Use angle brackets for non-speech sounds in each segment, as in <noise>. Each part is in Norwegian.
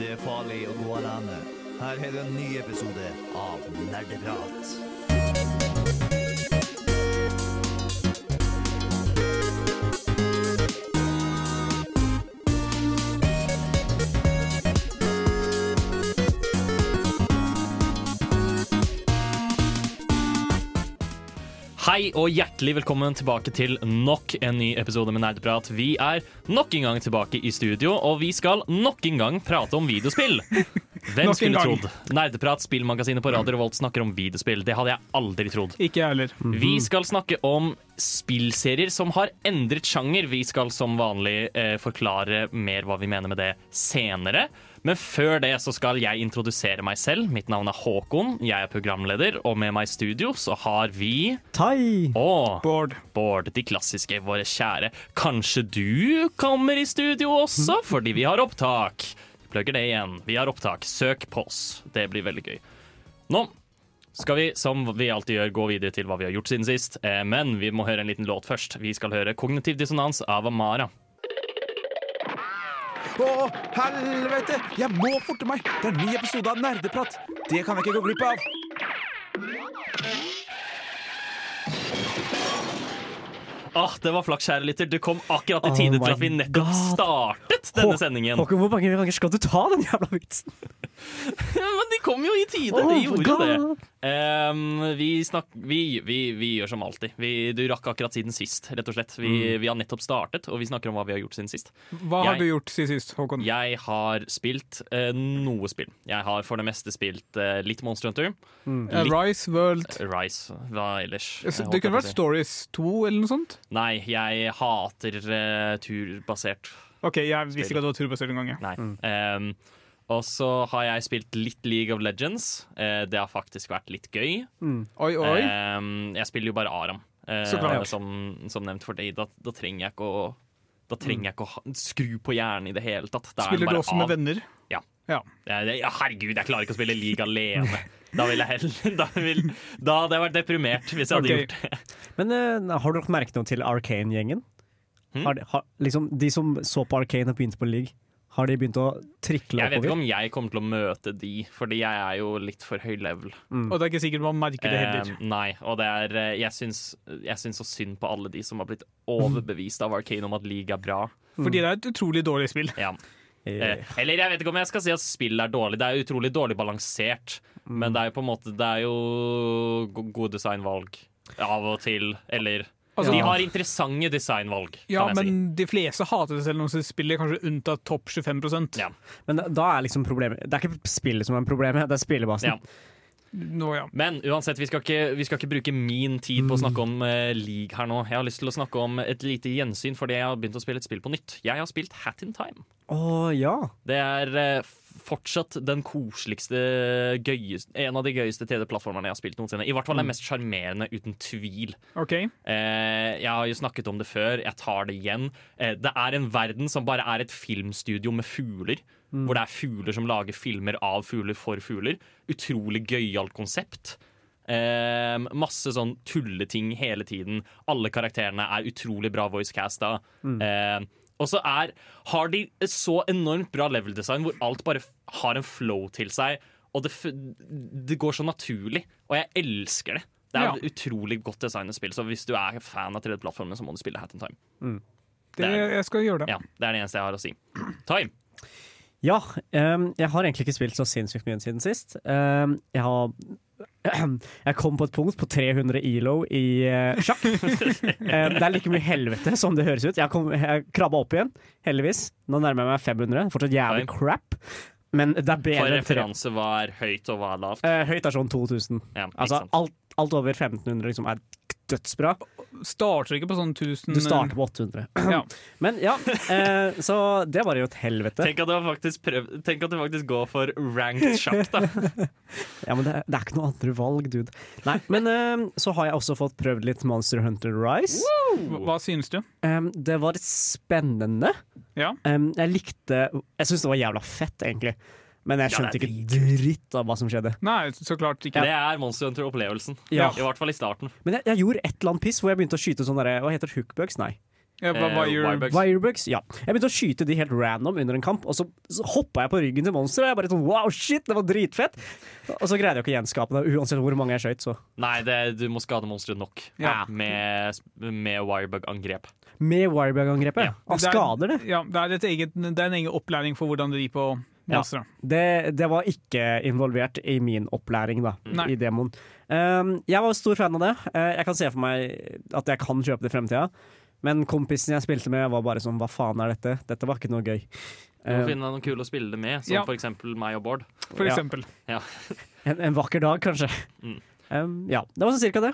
Det er farlig å gå alene. Her er det en ny episode av Nerdeprat. Hei og hjertelig velkommen tilbake til nok en ny episode med Nerdeprat. Vi er nok en gang tilbake i studio, og vi skal nok en gang prate om videospill. <laughs> Hvem skulle trodd? Nerdeprat, spillmagasinet på Radio Revolt, snakker om videospill. Det hadde jeg aldri trodd. Ikke heller. Vi skal snakke om spillserier som har endret sjanger. Vi skal som vanlig eh, forklare mer hva vi mener med det senere. Men før det så skal jeg introdusere meg selv. Mitt navn er Håkon. Jeg er programleder, og med meg i studio så har vi Tai! og Bård. Bård, de klassiske, våre kjære. Kanskje du kommer i studio også, fordi vi har opptak. Plugger det igjen. Vi har opptak. Søk på oss. Det blir veldig gøy. Nå skal vi, som vi alltid gjør, gå videre til hva vi har gjort siden sist. Eh, Men vi må høre en liten låt først. Vi skal høre 'Kognitiv dissonans' av Amara. Å, helvete! Jeg må forte meg! Det er en ny episode av Nerdeprat. Det kan jeg ikke gå glipp av. Åh, det var flaks, kjære lytter. Du kom akkurat i Oh tide oh til at vi nettopp God. startet denne Hå- sendingen. Håkon, hvor mange ganger skal du ta den jævla vitsen? <laughs> Ja, men de kom jo i tide. Oh de gjorde jo det. God. Ehm, vi, snak vi, vi, vi gjør som alltid. Vi, du rakk akkurat siden sist, rett og slett. Vi, vi har nettopp startet, og vi snakker om hva vi har gjort siden sist. Hva har du gjort siden sist, Håkon? Jeg har spilt uh, noe spill. Jeg har for det meste spilt uh, litt Monster Hunter. Mm. litt Rise World Rise. Hva ellers? Det kunne vært. Stories 2 eller noe sånt. Nei, jeg hater uh, turbasert. OK, jeg visste ikke at det var turbasert engang. jeg. Nei. Ehm, og så har jeg spilt litt League of Legends. Uh, det har faktisk vært litt gøy. Oi, oi. Um, jeg spiller jo bare Aram, uh, Så som, som nevnt for deg. Da, da trenger jeg ikke å da trenger jeg ikke å skru på hjernen i det hele tatt. Da er den Spiller du også av. med venner? Ja. Ja. Ja, herregud, jeg klarer ikke å spille league alene. Da ville jeg heller <laughs> da, vil, da hadde jeg vært deprimert hvis jeg hadde Ok. gjort det. Men uh, har du lagt merke noe til Arcane-gjengen? Hmm? Har de, har, liksom, de som så på Arcane og begynte på League, har de begynt å trikle Jeg vet ikke om jeg kommer til å møte de, fordi jeg er jo litt for høy level. Og det er ikke sikkert man merker det heller. Eh, nei, og det er eh, Jeg syns, jeg syns så synd på alle de som har blitt overbevist av Arcane om at league er bra. Fordi det er et utrolig dårlig spill. Ja. Eh, Eh, eller jeg vet ikke om jeg skal si at spill er dårlig. Det er utrolig dårlig balansert. Men det er jo på en måte Det er jo gode designvalg av og til. Eller Altså, De har interessante designvalg, Ja, men si. men de fleste hater det selv når de spiller, kanskje unntatt topp 25 Ja. Men da er liksom problemet Det er ikke spillet som er problemet, det er spillebasen. Ja. Nå, ja. Men uansett, vi skal, ikke, vi skal ikke bruke min tid på å snakke om uh, league her nå. Jeg har lyst til å snakke om et lite gjensyn fordi jeg har begynt å spille et spill på nytt. Jeg har spilt Hat in Time. Oh, ja. Det er eh, fortsatt den koseligste, gøyeste, en av de gøyeste 3D-plattformene jeg har spilt noensinne. I hvert fall den mest sjarmerende, uten tvil. Okay. Eh, jeg har jo snakket om det før, jeg tar det igjen. Eh, det er en verden som bare er et filmstudio med fugler. Hvor det er fugler som lager filmer av fugler for fugler. Utrolig gøyalt konsept. Eh, masse sånn tulleting hele tiden. Alle karakterene er utrolig bra voicecasta. Eh, og så er, har de så enormt bra level design hvor alt bare har en flow til seg. Og det, det går så naturlig. Og jeg elsker det. Det er Ja. et utrolig godt designet spill, så hvis du er fan av 3D-plattformene, så må du spille Hat in Time. Det, Det er- jeg skal gjøre det. Ja, Det er det eneste jeg har å si. Time. Ja, ehm, jeg har egentlig ikke spilt så sinnssykt mye siden sist. Ehm, jeg har <clears throat> Jeg kom på et punkt på 300 ELO i eh, sjakk. <laughs> Ehm, det er like mye helvete som det høres ut. Jeg, kom, jeg krabba opp igjen, heldigvis. Nå nærmer jeg meg 500. Fortsatt jævlig crap. Men det er bedre For referanse, hva er høyt og hva er lavt? Eh, Høyt er sånn 2000. Ja, Altså alt, alt over 1500 liksom er dødsbra. Starter ikke på sånn 1000 Du starter på 800. Ja. <clears throat> Men ja, eh, så det var jo et helvete. Tenk at, du faktisk prøv, tenk at du faktisk går for ranked sjakk, da. <laughs> Ja, men det, det er ikke noe andre valg, dude. Nei, men eh, så har jeg også fått prøvd litt Monster Hunter Rise. Hva, hva synes du? Um, det var spennende. Ja. Um, jeg likte Jeg syns det var jævla fett, egentlig. Men jeg skjønte det er ikke dritt av hva som skjedde. Nei, så klart ikke. Det er Monster Hunter-opplevelsen. Ja. I hvert fall i starten. Men jeg, jeg gjorde et eller annet piss hvor jeg begynte å skyte sånne Hva heter hookbugs? Nei. Ja, Eh, Wirebugs. Wirebugs, ja. Jeg begynte å skyte de helt random under en kamp, og så, så hoppa jeg på ryggen til monsteret. Og jeg bare sånn, wow, shit, det var dritfett! Og så greide jeg ikke å gjenskape det, uansett hvor mange jeg skøyt. Nei, det, du må skade monsteret nok Ja. med, med wirebug-angrep. Med Wirebug-angrepet. Ja. Han er- skader det. Ja, det er, et eget, det er en egen opplæring for hvordan de på Ja. det. Det var ikke involvert i min opplæring, da, Nei. i demoen. Um, jeg var stor fan av det. Uh, jeg kan se for meg at jeg kan kjøpe det i fremtida. Men kompisen jeg spilte med, var bare sånn Hva faen er dette? Dette var ikke noe gøy. Du må Um, finne noe kule å spille det med, som Ja. for eksempel meg og Bård. For Ja. eksempel. en, en vakker dag, kanskje. Mm. Um, ja, det var sånn cirka det.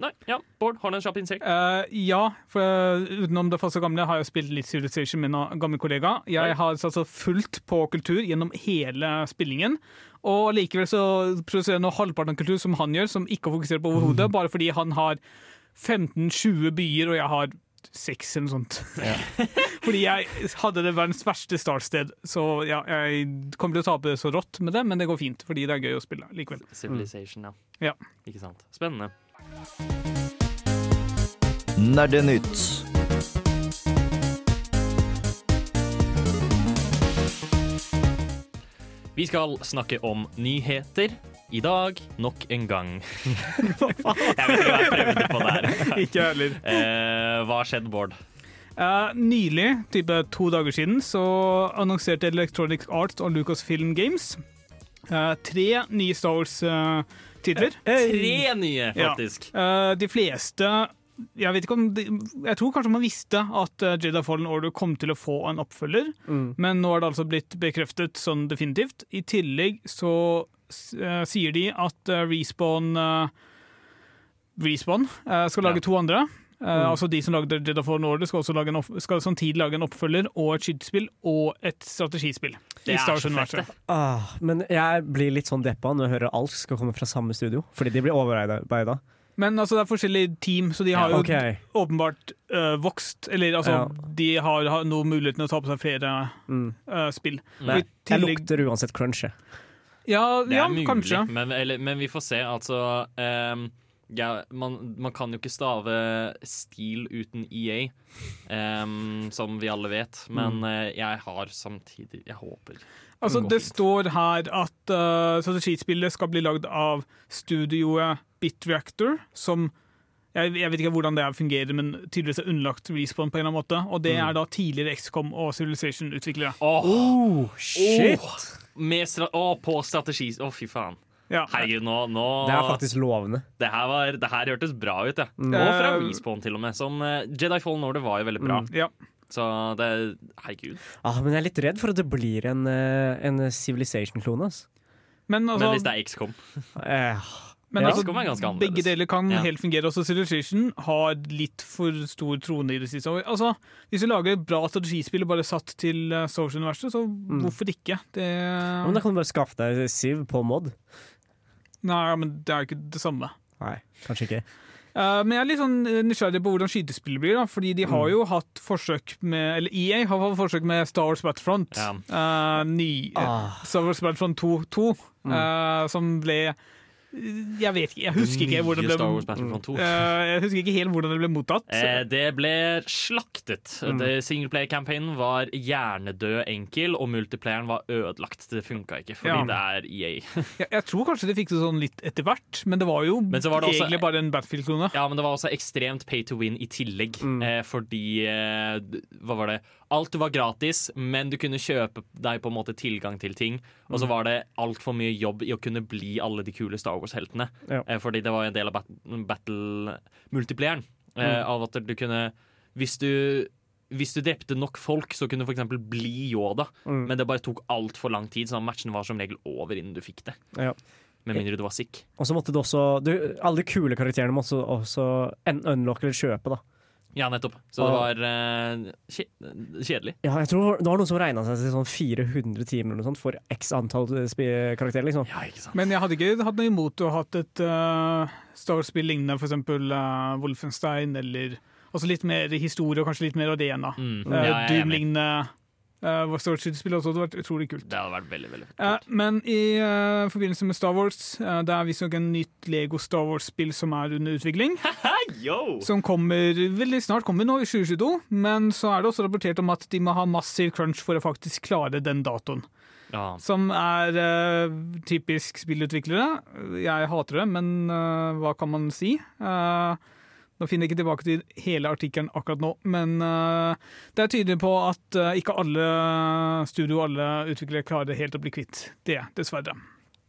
Nei, ja, Bård, har du en kjapp innsikt? Uh, ja, for eh, utenom det faste gamle har jeg spilt litt Civilization med en gammel kollega. Jeg har altså fulgt på kultur gjennom hele spillingen. Og likevel så produserer jeg nå halvparten av kultur som han gjør, som ikke fokuserer på overhodet, bare fordi han har 15-20 byer, og jeg har seks eller noe sånt. <laughs> fordi jeg hadde det verdens verste startsted, så ja, jeg kommer til å tape så rått med det, men det går fint, fordi det er gøy å spille likevel. Civilization, ja. Ja. Ikke sant. Spennende. Nerdenytt. Vi skal snakke om nyheter i dag, nok en gang. <laughs> jeg vet ikke hva jeg prøvde på der. <laughs> Ikke heller. Eh, hva har skjedd, Bård? Eh, nylig, type to dager siden, så annonserte Electronic Arts og Lucasfilm Games eh, tre nye Star Wars-titler. Tre nye, faktisk. de fleste jeg vet ikke om de, Jeg tror kanskje man visste at uh, Jedi Fallen Order kom til å få en oppfølger, Mm. men nå er det altså blitt bekreftet sånn definitivt. I tillegg så eh, sier de at uh, Respawn eh, Respawn eh, skal lage Ja. to andre. Eh, Mm. Altså De som lagde Jedi Fallen Order, skal, også lage en opp, skal samtidig lage en oppfølger og et skytespill og et strategispill. Det i er Star fett, Ah, men jeg blir litt sånn deppa når jeg hører alt skal komme fra samme studio, fordi de blir overarbeida. Men altså, det er forskjellige team, så de har jo OK. åpenbart uh, vokst. Eller altså, Ja. de har, har nå muligheten til å ta på seg flere Mm. uh, spill. Nei, I Jeg lukter uansett crunch. jeg. Ja, Det er mulig, kanskje. Men, eller, men vi får se. Altså ehm, ja, man, man kan jo ikke stave stil uten EA, um, som vi alle vet. Men Mm. eh, jeg har samtidig Jeg håper. Altså, det fint. står her at uh, strategispillet skal bli lagd av studioet Bitreactor, som jeg, jeg vet ikke hvordan det fungerer, men tydeligvis er underlagt Respawn på en eller annen måte. Og det Mm. er da tidligere XCOM og Civilization-utviklere. Åh, Oh, shit! Åh, med stra å, på strategi Å, fy faen. Ja. Herregud, nå, nå Det er faktisk lovende. det, her var, det her hørtes bra ut, ja. Mm. Og fra Eh, Respawn, til og med. Som eh, Jedi Fallen Order var jo veldig bra. Ja. Så det Herregud. Ah, men jeg er litt redd for at det blir en, eh, en Civilization-klone. Men altså, Men hvis det er XCOM Eh, Men Ja. altså, XCOM er ganske annerledes. begge deler kan Ja. helt fungere. Også Civilization har litt for stor trone i det siste. Altså, hvis du lager bra strategispill og bare satt til uh, Social-universet, så hvorfor ikke? Det, ja, men da kan du bare skaffe deg Siv på mod. Nei, men det er jo ikke det samme. Nei, kanskje ikke. Uh, men jeg er litt sånn eh, nysgjerrig på hvordan skytespillet blir. da Fordi de har jo hatt forsøk med Eller EA har hatt forsøk med Star Wars Battlefront. Ja. Uh, ny, eh, Ah. Star Wars Battlefront 2, 2 eh, som ble Jeg vet ikke, jeg husker ikke hvordan det Star Wars Battlefront 2. Eh, Jeg husker ikke helt hvordan det ble mottatt. Eh, det ble slaktet. Mm. Singleplayer-campaignen var hjernedød enkel, og multiplayeren var ødelagt. Det funka ikke, fordi Ja. det er EA. <laughs> Jeg, jeg tror kanskje de fikk det sånn litt etter hvert, men det var jo Men så var det også- egentlig bare en Battlefield-klone. Ja, men det var også ekstremt pay to win i tillegg. mm. fordi eh, Hva var det? Alt var gratis, men du kunne kjøpe deg på en måte tilgang til ting. Og så var det altfor mye jobb i å kunne bli alle de kule Star Wars-heltene. Ja. Eh, fordi det var en del av battle-multiplieren. Mm. av at du kunne Hvis du hvis du drepte nok folk, så kunne du f.eks. bli Yoda. Mm. Men det bare tok altfor lang tid, så matchen var som regel over innen du fikk det. Ja. Med mindre du var sick. Og så måtte du også du, Alle de kule karakterene måtte også un unlocke eller kjøpe, da. Ja, nettopp. Så det var uh, kjedelig. Ja, jeg tror Det var noen som regna seg til sånn 400 timer eller noe sånt for x antall spi- karakterer. liksom Ja, ikke sant. Men jeg hadde ikke hatt noe imot å ha hatt et uh, Star Wars-spill lignende f.eks. Uh, Wolfenstein, eller også litt mer historie og kanskje litt mer arena. Mm. Uh, Ja. Doom-lignende Uh, Star Wars-skytespill hadde vært utrolig kult. Det hadde vært veldig, veldig kult. Uh, men i uh, forbindelse med Star Wars, uh, det er visstnok en nytt Lego Star Wars-spill som er under utvikling. <laughs> Som kommer veldig snart, kommer nå i 2022. Men så er det også rapportert om at de må ha massiv crunch for å faktisk klare den datoen. Ja. Som er uh, typisk spillutviklere. Jeg hater det, men eh, hva kan man si? Eh, nå finner jeg ikke tilbake til hele artikkelen akkurat nå, men eh, det er tydelig på at eh, ikke alle studio og alle utviklere klarer helt å bli kvitt det, dessverre.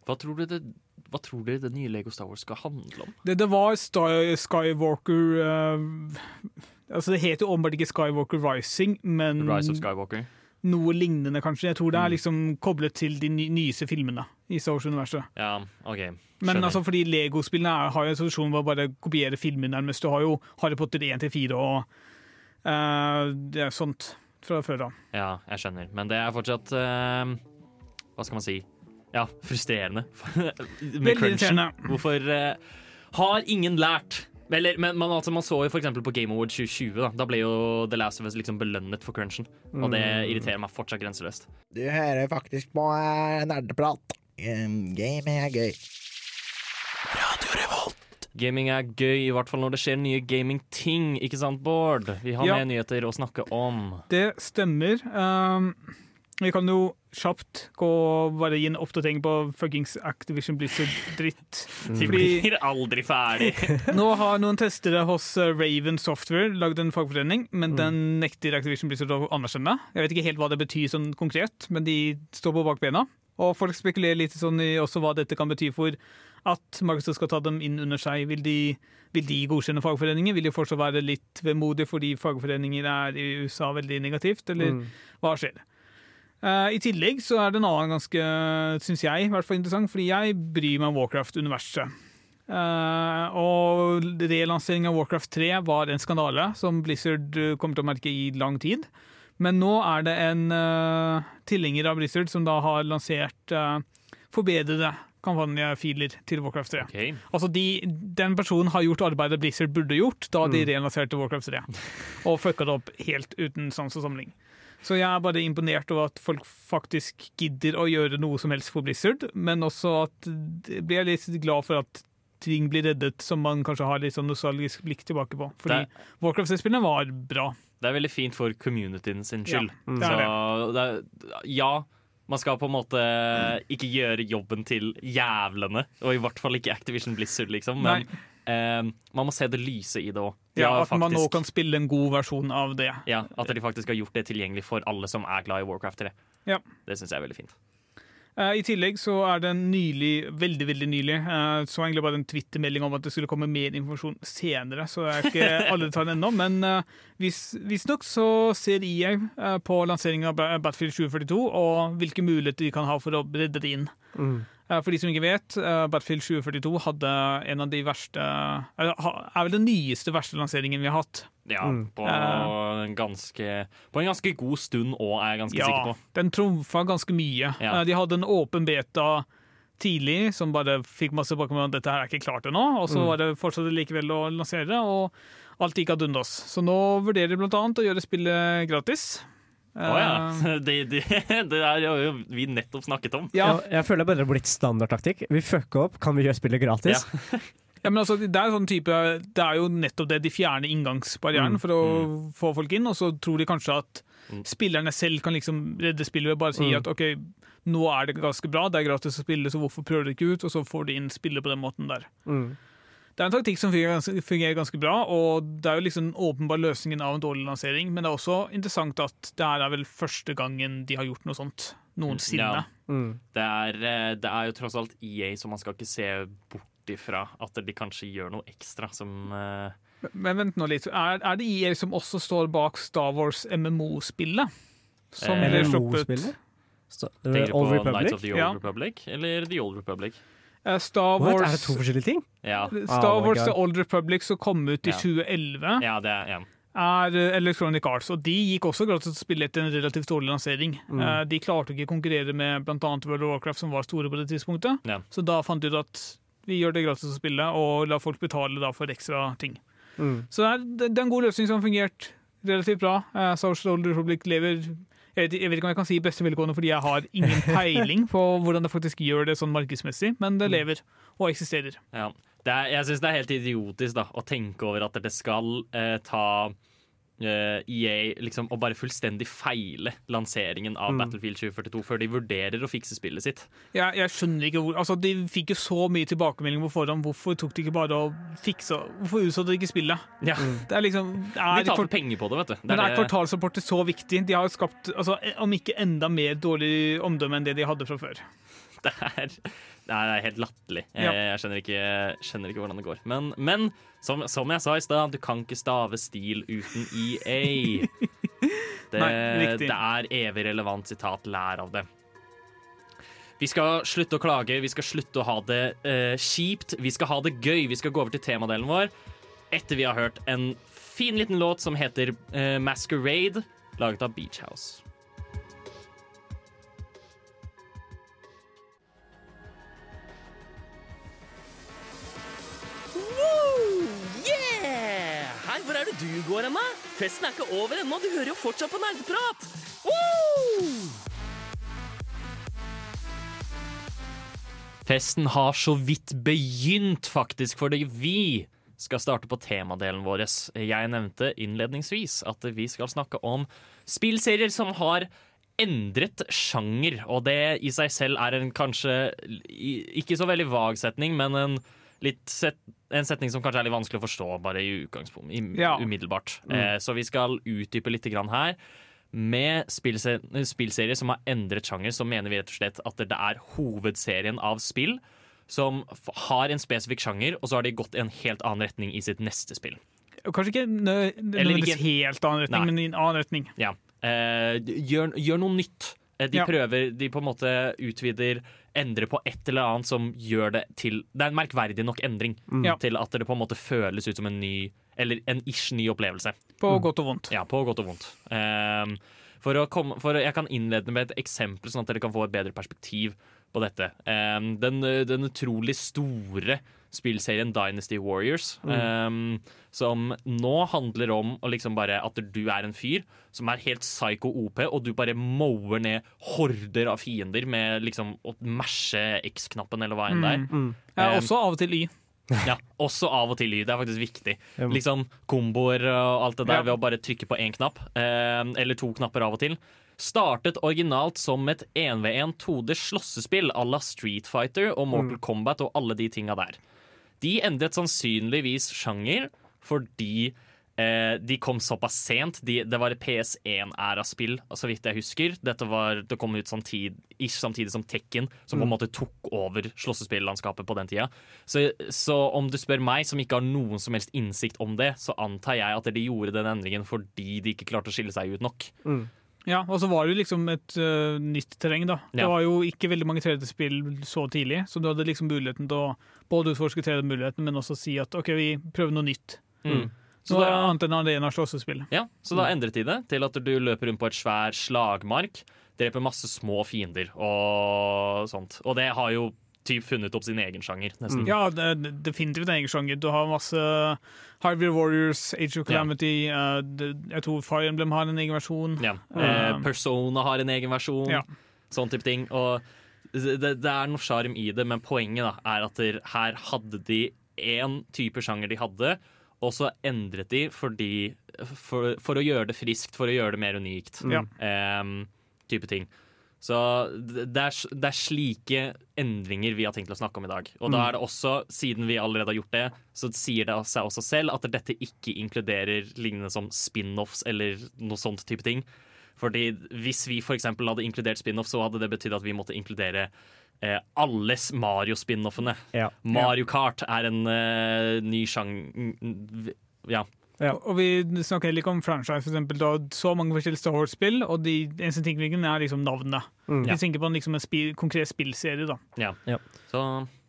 Hva tror du det hva tror dere det nye Lego Star Wars skal handle om? Det, det var Star Skywalker uh, Altså Det heter jo åpenbart ikke Skywalker Rising, men Rise of Skywalker? Noe lignende, kanskje. Jeg tror det Mm. er liksom koblet til de ny nyeste filmene i Star Wars-universet. Ja, OK. Men altså fordi Lego-spillene har jo en situasjon hvor å bare kopiere filmer, nærmest. Du har jo Harry Potter 1 til 4 og uh, det er sånt fra før av. Ja, jeg skjønner. Men det er fortsatt uh, Hva skal man si? Ja, frustrerende. <laughs> Veldig irriterende. Hvorfor uh, har ingen lært? Eller, men man, altså, man så jo eksempel på Game Award 2020. Da, da ble jo The Last of Us liksom belønnet for crunchen. Og det irriterer meg fortsatt grenseløst. Du hører faktisk på eh, nerdeprat. Um, Gaming er gøy. Radio Revolt. Gaming er gøy, i hvert fall når det skjer nye gaming-ting. Ikke sant, Bård? Vi har Ja. med nyheter å snakke om. Det stemmer. Um, vi kan jo kjapt gå og bare gi en oppdatering på fuckings Activision Blizzard-dritt. <laughs> De blir aldri ferdig. <laughs> nå har noen testere hos uh, Raven Software lagd en fagforening, men den nekter Activision Blizzard å anerkjenne. Jeg vet ikke helt hva det betyr sånn konkret, men de står på bakbena. Og folk spekulerer litt sånn i også hva dette kan bety for at Microsoft skal ta dem inn under seg. Vil de, vil de godkjenne fagforeninger? Vil de fortsatt være litt vemodige fordi fagforeninger er i USA veldig negativt, eller hva skjer? Eh, I tillegg så er det en annen ganske, syns jeg, i hvert fall interessant, fordi jeg bryr meg om Warcraft-universet. Uh, og relansering av Warcraft 3 var en skandale som Blizzard eh, kommer til å merke i lang tid. Men nå er det en uh, tilhenger av Blizzard som da har lansert uh, forbedrede kampanjefiler til Warcraft 3. Okay. Altså de, Den personen har gjort arbeidet Blizzard burde gjort da de relanserte Warcraft 3. Og fucka det opp helt uten sans og samling. Så jeg er bare imponert over at folk faktisk gidder å gjøre noe som helst for Blizzard, men også at jeg blir litt glad for at ting blir reddet som man kanskje har litt sånn nostalgisk blikk tilbake på. Fordi Det- Warcraft-spillene var bra. Det er veldig fint for communityen sin skyld. Ja, det er Så det er, ja, man skal på en måte ikke gjøre jobben til jævlene, og i hvert fall ikke Activision Blizzard, liksom. Men eh, man må se det lyse i det òg. Ja, at man nå kan spille en god versjon av det. ja, at de faktisk har gjort det tilgjengelig for alle som er glad i Warcraft 3. Ja. Det syns jeg er veldig fint. Eh, I tillegg så er det nylig, veldig veldig nylig, eh, så egentlig bare en Twitter-melding om at det skulle komme mer informasjon senere, så det er ikke <laughs> alle detaljer ennå. Men eh, visstnok så ser EA eh, på lanseringen av Battlefield 2042 og hvilke muligheter de kan ha for å redde det inn. Eh, For de som ikke vet, eh, Battlefield 2042 hadde en av de verste eller, Er vel den nyeste verste lanseringen vi har hatt. Ja, på, Eh. en ganske, på en ganske god stund òg, er jeg ganske sikker Ja, på. den trumfa ganske mye. Ja. Eh, De hadde en åpen beta tidlig som bare fikk masse tilbakemelding om at dette her er ikke klart ennå, og så var det fortsatt likevel å lansere og alt gikk ad undas. Så nå vurderer de annet å gjøre spillet gratis. Å ja. Eh, <laughs> Det, det, det er jo vi nettopp snakket om. ja, Jeg, jeg føler bare det har blitt standardtaktikk. Vi fucker opp, kan vi gjøre spillet gratis? ja, <laughs> men altså, det er sånn type Det er jo nettopp det. De fjerner inngangsbarrieren for å få folk inn, og så tror de kanskje at Mm. spillerne selv kan liksom redde spillet ved bare å si Mm. at OK, nå er det ganske bra, det er gratis å spille, så hvorfor prøver de ikke ut? Og så får de inn spillet på den måten der. Mm. Det er en taktikk som fungerer ganske, fungerer ganske bra, og det er jo liksom åpenbar løsningen av en dårlig lansering, men det er også interessant at det her er vel første gangen de har gjort noe sånt noensinne. Ja. Mm. Det er, eh, det er jo tross alt EA, så man skal ikke se bort ifra at de kanskje gjør noe ekstra som uh... Men vent nå litt, er, er det EA som også står bak Star Wars MMO-spillet? Som Eh, ble sluppet MMO-spillet? Tenker du på Knights Nights of the Old Ja. Republic eller The Old Republic? Eh, Star What? Wars Er det to forskjellige ting? Ja, Star Oh Wars The Old Republic som kom ut i Ja. 2011, ja det er ja. er eh, Electronic Arts, og de gikk også gratis å spille etter en relativt dårlig lansering. Mm. Eh, De klarte ikke å konkurrere med bl.a. World of Warcraft, som var store på det tidspunktet. Ja. Så da fant de ut at vi gjør det gratis å spille, og la folk betale da for ekstra ting. Mm. Så det er, det er en god løsning som har fungert relativt bra. Eh, Star Wars The Old Republic lever Jeg vet, jeg vet ikke om jeg kan si beste velgående, fordi jeg har ingen <laughs> peiling på hvordan det faktisk gjør det sånn markedsmessig, men det lever og eksisterer. Ja. Det er, jeg syns det er helt idiotisk da, å tenke over at det skal eh, ta EA liksom, og bare fullstendig feile lanseringen av Battlefield 2042 før de vurderer å fikse spillet sitt. Jeg, jeg skjønner ikke hvor, altså De fikk jo så mye tilbakemelding på forhånd. Hvorfor tok de ikke bare å fikse Hvorfor utsatte de ikke spillet? Ja. Det er liksom det De er, taper kvart- penger på det, vet du. Det men er er kvartalsrapporter så viktig? De har skapt, altså, om ikke enda mer dårlig omdømme enn det de hadde fra før. <laughs> det er, det er helt latterlig. Jeg, jeg skjønner, ikke, skjønner ikke hvordan det går. Men, men som, som jeg sa i stad, du kan ikke stave stil uten EA. <laughs> Det, Nei, det er evig relevant sitat. Lær av det. Vi skal slutte å klage, vi skal slutte å ha det eh, kjipt. Vi skal ha det gøy. Vi skal gå over til temadelen vår etter vi har hørt en fin liten låt som heter eh, Masquerade, laget av Beach House. Yeah! Hvor er det du går hen? Festen er ikke over ennå, du hører jo fortsatt på nerdeprat! Festen har så vidt begynt, faktisk, fordi vi skal starte på temadelen vår. Jeg nevnte innledningsvis at vi skal snakke om spillserier som har endret sjanger, og det i seg selv er en kanskje ikke så veldig vag setning, men en, set, en setning som kanskje er litt vanskelig å forstå bare i utgangspunktet. Ja. umiddelbart. Eh, så vi skal utdype litt grann her. Med spillse- spillserier som har endret sjanger, så mener vi rett og slett at det er hovedserien av spill som har en spesifikk sjanger, og så har de gått i en helt annen retning i sitt neste spill. Kanskje ikke nø- nødvendigvis helt annen retning, Nei. men i en annen retning. Ja. Eh, gjør, gjør noe nytt. De De Ja. prøver, de på en måte utvider, endrer på et eller annet som gjør det til Det er en merkverdig nok endring mm. til at det på en måte føles ut som en ny Eller en ish ny opplevelse. På godt og vondt. Ja, på godt og vondt. Um, for å komme, for Jeg kan innlede med et eksempel, sånn at dere kan få et bedre perspektiv på dette. Um, den, den utrolig store spillserien Dynasty Warriors, ehm, som nå handler om å liksom bare at du er en fyr som er helt psycho OP, og du bare mower ned horder av fiender med liksom å mashe X-knappen eller hva enn det er. Ja, Um, også av og til Y. <laughs> Ja, også av og til lyd. Det er faktisk viktig. Liksom komboer og alt det der ved å bare trykke på én knapp, eh, eller to knapper av og til. Startet originalt som et 1v1 2D slåssespill à la Street Fighter og Mortal Kombat og alle de tinga der. De endret sannsynligvis sjanger fordi eh, de kom såpass sent. De, det var et PS1-æra-spill, så vidt jeg husker. Dette var, det kom ut samtid, samtidig som Tekken, som på en måte tok over slåssespillandskapet på den tida. Så, så om du spør meg, som ikke har noen som helst innsikt om det, så antar jeg at de gjorde den endringen fordi de ikke klarte å skille seg ut nok. Ja, og så var det jo liksom et uh, nytt terreng, da. Det var jo ikke veldig mange 3D-spill så tidlig, så du hadde liksom muligheten til å både utforske 3D-muligheten, men også si at OK, vi prøver noe nytt. Mm. Så Så det er da- annet enn arena slåssespill. Ja, så da endret de det til at du løper rundt på et svær slagmark, dreper masse små fiender og sånt. Og det har jo typ funnet opp sin egen sjanger, nesten. Ja, definitivt en egen sjanger. Du har masse Harvey Warriors, Age of Calamity, øh, det- jeg tror Fire Emblem har en egen versjon. Ja. Uh, Persona har en egen versjon, Ja. sånn type ting. Og det, det er noe sjarm i det, men poenget da, er at der, her hadde de én type sjanger de hadde, og så endret de fordi, for, for å gjøre det friskt, for å gjøre det mer unikt. Ja. Um, type ting. Så det er, det er slike endringer vi har tenkt å snakke om i dag. Og da er det også, siden vi allerede har gjort det, så sier det seg også selv at dette ikke inkluderer lignende som spin-offs eller noe sånt type ting. Fordi hvis vi eksempel hadde inkludert spin-off, så hadde det betydd at vi måtte inkludere eh, alle Mario-spin-offene. Ja. Mario Kart er en eh, ny sjang... Ja. Ja. Og vi snakker heller ikke om franchise, for eksempel. Da, så mange forskjellige Star Wars-spill, og de eneste tingene er liksom navnet. Mm. Vi tenker på en, liksom en spil, konkret spillserie, da. ja. Ja. Så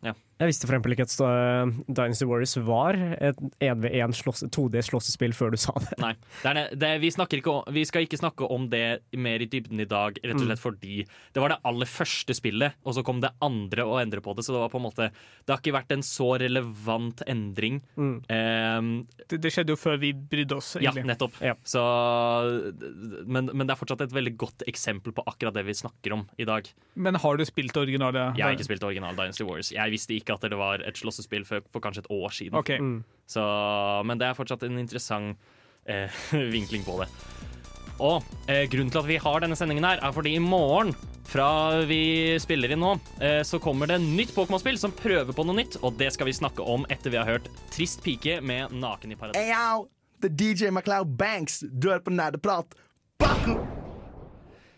ja. Jeg visste for eksempel ikke at uh, Dynasty Warriors var et 1v1 slåss- 2D-slåssespill før du sa det. Nei. Det er, det, vi, snakker ikke om, vi skal ikke snakke om det mer i dybden i dag, rett og slett Mm. fordi det var det aller første spillet, og så kom det andre å endre på det. Så det var på en måte Det har ikke vært en så relevant endring. Mm. Um, Det, det skjedde jo før vi brydde oss, ja, nettopp. Ja. Så, men, men det er fortsatt et veldig godt eksempel på akkurat det vi snakker om i dag. Men har du spilt originale? Jeg har ikke spilt original Dynasty Warriors. Jeg visste ikke at det var et slåssespill for, for kanskje et år siden. Okay. Mm. Så, men det er fortsatt en interessant eh, <laughs> vinkling på det. Og eh, grunnen til at vi har denne sendingen her, er fordi i morgen, fra vi spiller inn nå, eh, så kommer det nytt Pokémon-spill som prøver på noe nytt, og det skal vi snakke om etter vi har hørt Trist pike med Naken i paradis. Hey yo, det er DJ MacLeod Banks. Du hører på Nerdeprat.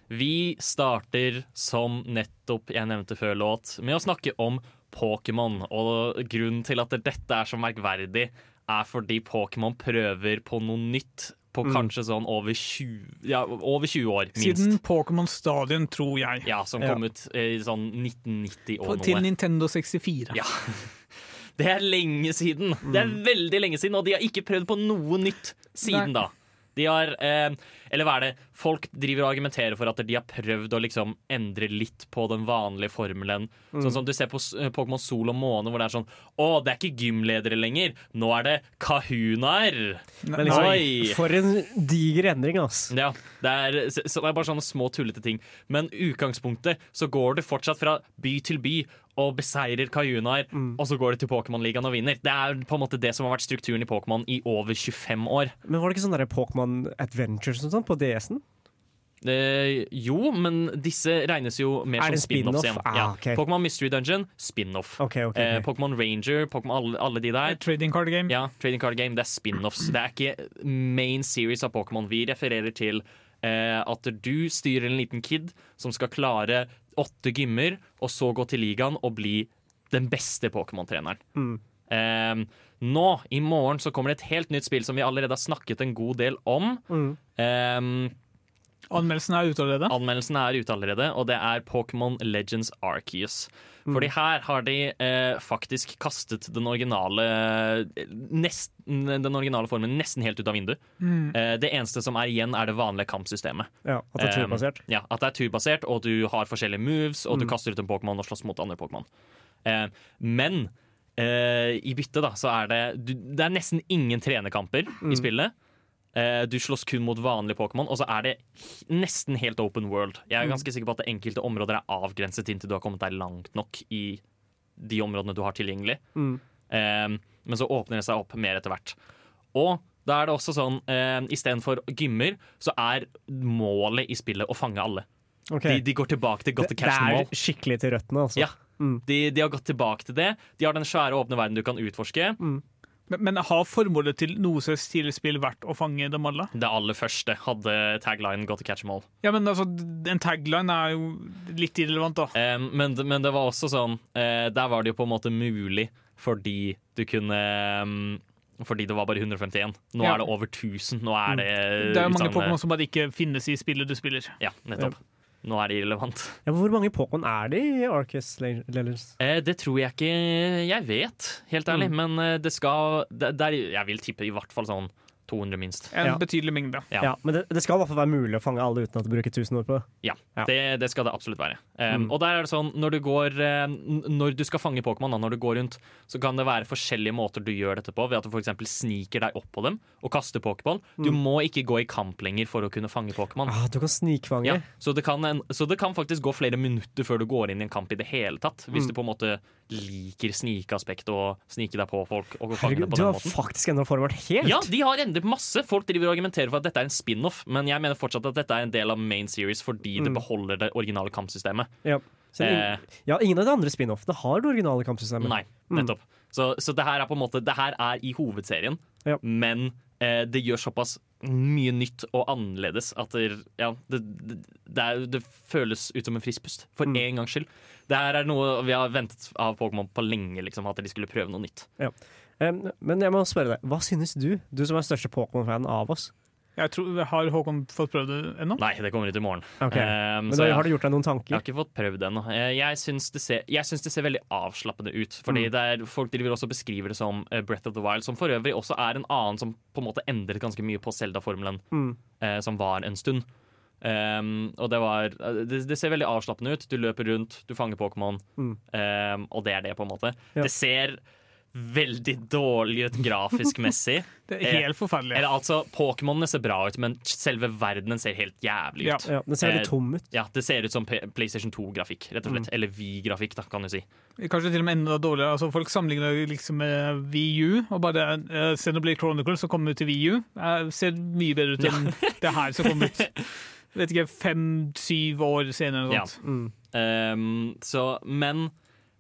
Vi starter, som nettopp jeg nevnte før låt, med å snakke om Pokémon. Og grunnen til at dette er så merkverdig, er fordi Pokémon prøver på noe nytt på kanskje sånn over 20, ja, over 20 år, minst. Siden Pokémon Stadion, tror jeg. Ja, som Ja. kom ut eh, i sånn 1990 På, noe. til. Nintendo 64. Ja. <laughs> Det er lenge siden. Det er veldig lenge siden, og de har ikke prøvd på noe nytt siden da. De har eh, Eller hva er det? Folk driver og argumenterer for at de har prøvd å liksom endre litt på den vanlige formelen. Sånn som du ser på Pokémon Sol og Måne, hvor det er sånn Å, det er ikke gymledere lenger. Nå er det kahunaer. Men liksom, Oi. for en diger endring, ass. Ja, det er, så så det er bare sånne små tullete ting. Men utgangspunktet så går det fortsatt fra by til by og beseirer Kayunaer, og så går det til Pokémon-ligaen og vinner. Det er på en måte det som har vært strukturen i Pokémon i over 25 år. Men var det ikke sånn Pokémon Adventures og sånt på DS-en? Eh, jo, men disse regnes jo mer Er som spin-off? spin-offs igjen. Ah, ja. okay. Pokémon Mystery Dungeon, spin-off. Okay, okay, ok. Eh, Pokémon Ranger, Pokémon alle, alle de der. Trading card game. Ja, Trading Card Game, det er spin-offs. Det er ikke main series av Pokémon. Vi refererer til eh, at du styrer en liten kid som skal klare åtte gymmer, og så gå til ligaen og bli den beste Pokémon-treneren. Mm. Eh, nå, i morgen, så kommer det et helt nytt spill som vi allerede har snakket en god del om. Mm. Eh, Anmeldelsen er ute allerede. Anmeldelsen er ute allerede, og det er Pokémon Legends Arceus. Mm. Fordi her har de eh, faktisk kastet den originale nesten, Den originale formen nesten helt ut av vinduet. Mm. Eh, det eneste som er igjen, er det vanlige kampsystemet. Ja, at det er Um, turbasert. Ja, At det er turbasert, og du har forskjellige moves, og du Mm. kaster ut en Pokémon og slåss mot andre Pokémon. Eh, men eh, i bytte da, så er det du, Det er nesten ingen trenerkamper Mm. i spillet. Eh, du slåss kun mot vanlige Pokémon, og så er det nesten helt open world. Jeg er Mm. ganske sikker på at det enkelte områder er avgrenset inntil du har kommet deg langt nok i de områdene du har tilgjengelig. Mm. Eh, men så åpner det seg opp mer etter hvert. Og da er det også sånn eh, istedenfor gymmer, så er målet i spillet å fange alle. Okay. De, de går tilbake til got to det, det catch them all. er skikkelig til røttene, altså. Ja. Mm. De, de har gått tilbake til det. De har den svære, åpne verden du kan utforske. Men, men har formålet til noe så tidligere spill vært å fange dem alle? Det aller første hadde tagline 'Got to catch them all'. Ja, men altså, En tagline er jo litt irrelevant, da. Um, men, men det var også sånn uh, Der var det jo på en måte mulig fordi du kunne um, fordi det var bare 151. Nå Ja. er det over 1000. Nå er det Det er jo mange Pokémon som bare ikke finnes i spillet du spiller. Ja, nettopp. Nå er det irrelevant. Ja, hvor mange Pokémon er det i Arcus Legends? Eh, det tror jeg ikke jeg vet, helt ærlig. Men eh, det skal det, det er, Jeg vil tippe i hvert fall sånn 200 minst. En Ja. betydelig mengde. Ja. Ja. Men det, det skal i hvert fall være mulig å fange alle uten at du bruker 1000 ord på det. Ja, Ja. Det, det skal det absolutt være. Um, Mm. Og der er det sånn, når du går eh, Når du skal fange Pokémon, da, når du går rundt, så kan det være forskjellige måter du gjør dette på, ved at du f.eks. sniker deg opp på dem og kaster Pokémon. Du må ikke gå i kamp lenger for å kunne fange Pokémon. Ah, du kan snikfange. Ja, så, det kan en, så det kan faktisk gå flere minutter før du går inn i en kamp i det hele tatt. Hvis Mm. du på en måte liker snikeaspektet og snike deg på folk og fange dem Herregud, på du den har måten. faktisk endra formet helt! Ja, de har endret masse. Folk driver og argumenterer for at dette er en spin-off, men jeg mener fortsatt at dette er en del av main series fordi det Mm. beholder det originale kampsystemet. Ja. Så ingen, Eh, ja, ingen av de andre spin-offene har det originale kampsystemet. nei, Mm. nettopp. Så, så det her er på en måte Det her er i hovedserien, Ja. men eh, det gjør såpass mye nytt og annerledes at det, ja, det, det, det, er, det føles ut som en frisk pust. For Mm. en gangs skyld. Det her er noe vi har ventet av Pokémon på lenge, liksom, at de skulle prøve noe nytt. Um, men jeg må spørre deg, hva synes du, du som er største Pokémon-fan av oss? Jeg tror, Har Håkon fått prøvd det ennå? Nei, det kommer ut i morgen. Okay. Um, Men så da ja. har du gjort deg noen tanker? Jeg har ikke fått prøvd det ennå. Eh, Jeg syns det, ser- jeg syns det ser veldig avslappende ut. Fordi Mm. det er, Folk driver også og beskriver det som eh, Breath of the Wild, som for øvrig også er en annen som på en måte endret ganske mye på Zelda-formelen, Mm. uh, som var en stund. Um, og det var det, det ser veldig avslappende ut. Du løper rundt, du fanger Pokémon, Mm. um, og det er det, på en måte. Ja. Det ser veldig dårlig ut grafisk messig. <laughs> Det er helt forferdelig. Eller altså, Pokémonene ser bra ut, men selve verdenen ser helt jævlig ut. Ja. Ja, den ser litt tom ut. Ja, Det ser ut som PlayStation 2-grafikk, rett og Mm. slett. Eller Vi-grafikk, da, kan du si. Kanskje til og med enda dårligere. Altså, folk sammenligner liksom med VU og bare uh, Xenoblade Chronicles som kom ut til VU. Uh, ser mye bedre ut enn det her som kom ut <laughs> vet ikke, fem-syv år senere. eller Ja. noe sånt. Mm. Um, så, men,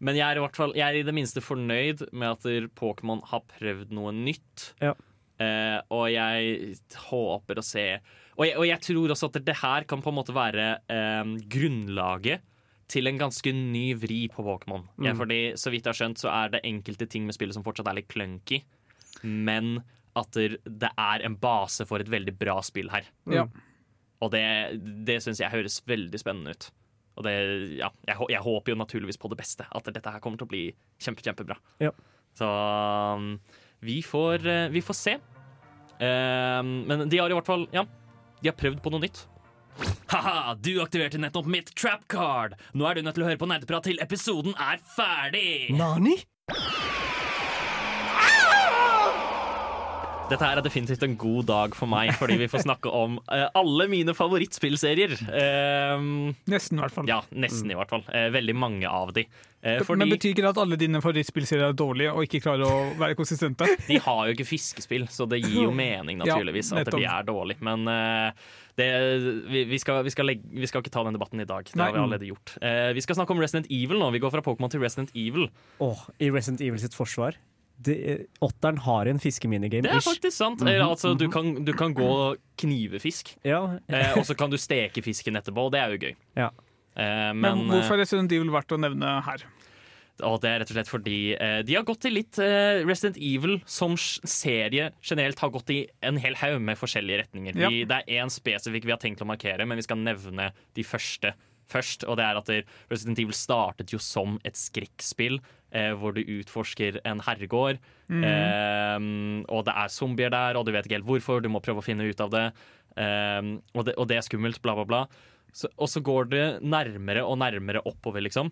men jeg er i hvert fall Jeg er i det minste fornøyd med at Pokémon har prøvd noe nytt. Ja. Eh, og jeg håper å se og jeg, og jeg tror også at det her kan på en måte være eh, grunnlaget til en ganske ny vri på Pokémon. Ja, Mm. fordi så vidt jeg har skjønt, så er det enkelte ting med spillet som fortsatt er litt clunky, men at det er en base for et veldig bra spill her. Ja. Og det, det syns jeg høres veldig spennende ut. Og det, ja, jeg, jeg håper jo naturligvis på det beste. At dette her kommer til å bli kjempe, kjempebra. Ja. Så um, vi får, eh, vi får se. Um, men de har i hvert fall Ja, de har prøvd på noe nytt. Ha-ha, du aktiverte nettopp mitt trap card. Nå er du nødt til å høre på nerdeprat til episoden er ferdig. Nani? Dette her er definitivt en god dag for meg, fordi vi får snakke om uh, alle mine favorittspillserier. Uh, Nesten, i hvert fall. ja, nesten i hvert fall. Uh, veldig mange av de. Fordi, Men betyr ikke det at alle dine favorittspillserier er dårlige og ikke klarer å være konsistente? <laughs> de har jo ikke fiskespill, så det gir jo mening, naturligvis, Ja, at de er dårlige. Men eh, det, vi, vi, skal, vi, skal legge, vi skal ikke ta den debatten i dag. Det Nei. har vi allerede gjort. Eh, vi skal snakke om Resident Evil nå. Vi går fra Pokémon til Resident Evil. Åh, I Resident Evil sitt forsvar Åtteren har en fiskeminigame. Det er faktisk sant. Eh, altså, du, kan, du kan gå og knive fisk, Ja. eh, og så <laughs> kan du steke fisken etterpå, og det er jo gøy. Ja. Eh, Men, men hvorfor eh, er Resident Evil verdt å nevne her? Og det er rett og slett fordi eh, de har gått til litt eh, Resident Evil som serie generelt har gått i en hel haug med forskjellige retninger. Ja. Vi, det er én spesifikk vi har tenkt å markere, men vi skal nevne de første først. Og det er at Resident Evil startet jo som et skrekkspill eh, hvor du utforsker en herregård. Eh, og det er zombier der, og du vet ikke helt hvorfor. Du må prøve å finne ut av det. Eh, og, det og det er skummelt, bla, bla, bla. Så, og så går det nærmere og nærmere oppover, liksom.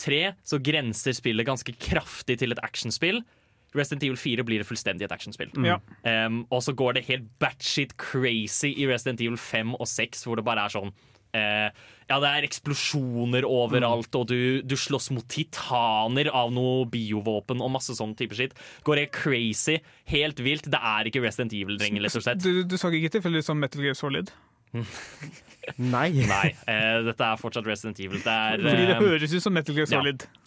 Tre så grenser spillet ganske kraftig til et actionspill. Resident Evil 4 blir det fullstendig et actionspill. Ja. Um, og så går det helt batshit crazy i Resident Evil 5 og 6, hvor det bare er sånn eh, Ja, det er eksplosjoner overalt, og du, du slåss mot titaner av noe biovåpen og masse sånn type skitt. Går helt crazy, helt vilt. Det er ikke Resident Evil lenger, rett og slett. Du, du så ikke tilfeldigvis som Metal Gear Solid? <laughs> Nei. Nei, eh, dette er fortsatt Resident Evil. Det er Fordi det eh, høres ut som Metal Gear. Solid. Ja,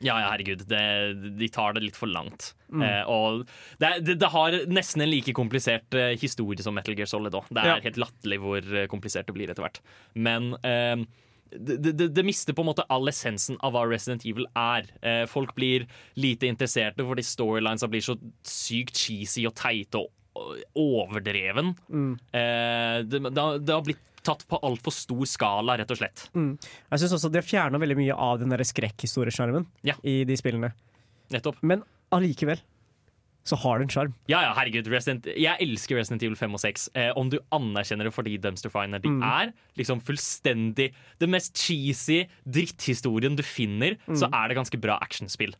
ja, herregud. Det, de tar det litt for langt. Eh, og det, det, det har nesten en like komplisert eh, historie som Metal Gear Solid òg. Det er Ja. helt latterlig hvor eh, komplisert det blir etter hvert. Men eh, det, det, det mister på en måte all essensen av hva Resident Evil er. Eh, folk blir lite interesserte fordi storylinesa blir så sykt cheesy og teite og overdreven. Eh, det, det, det har blitt tatt på altfor stor skala, rett og slett. Jeg synes også De har fjerna veldig mye av den der skrekkhistorieskjermen Ja. i de spillene. Nettopp. Men allikevel så har det en sjarm. Ja, ja, herregud. Resident, jeg elsker Resident Evil 5 og 6. Eh, om du anerkjenner det fordi Dumpster Finer de er liksom fullstendig Det mest cheesy dritthistorien du finner, så er det ganske bra actionspill.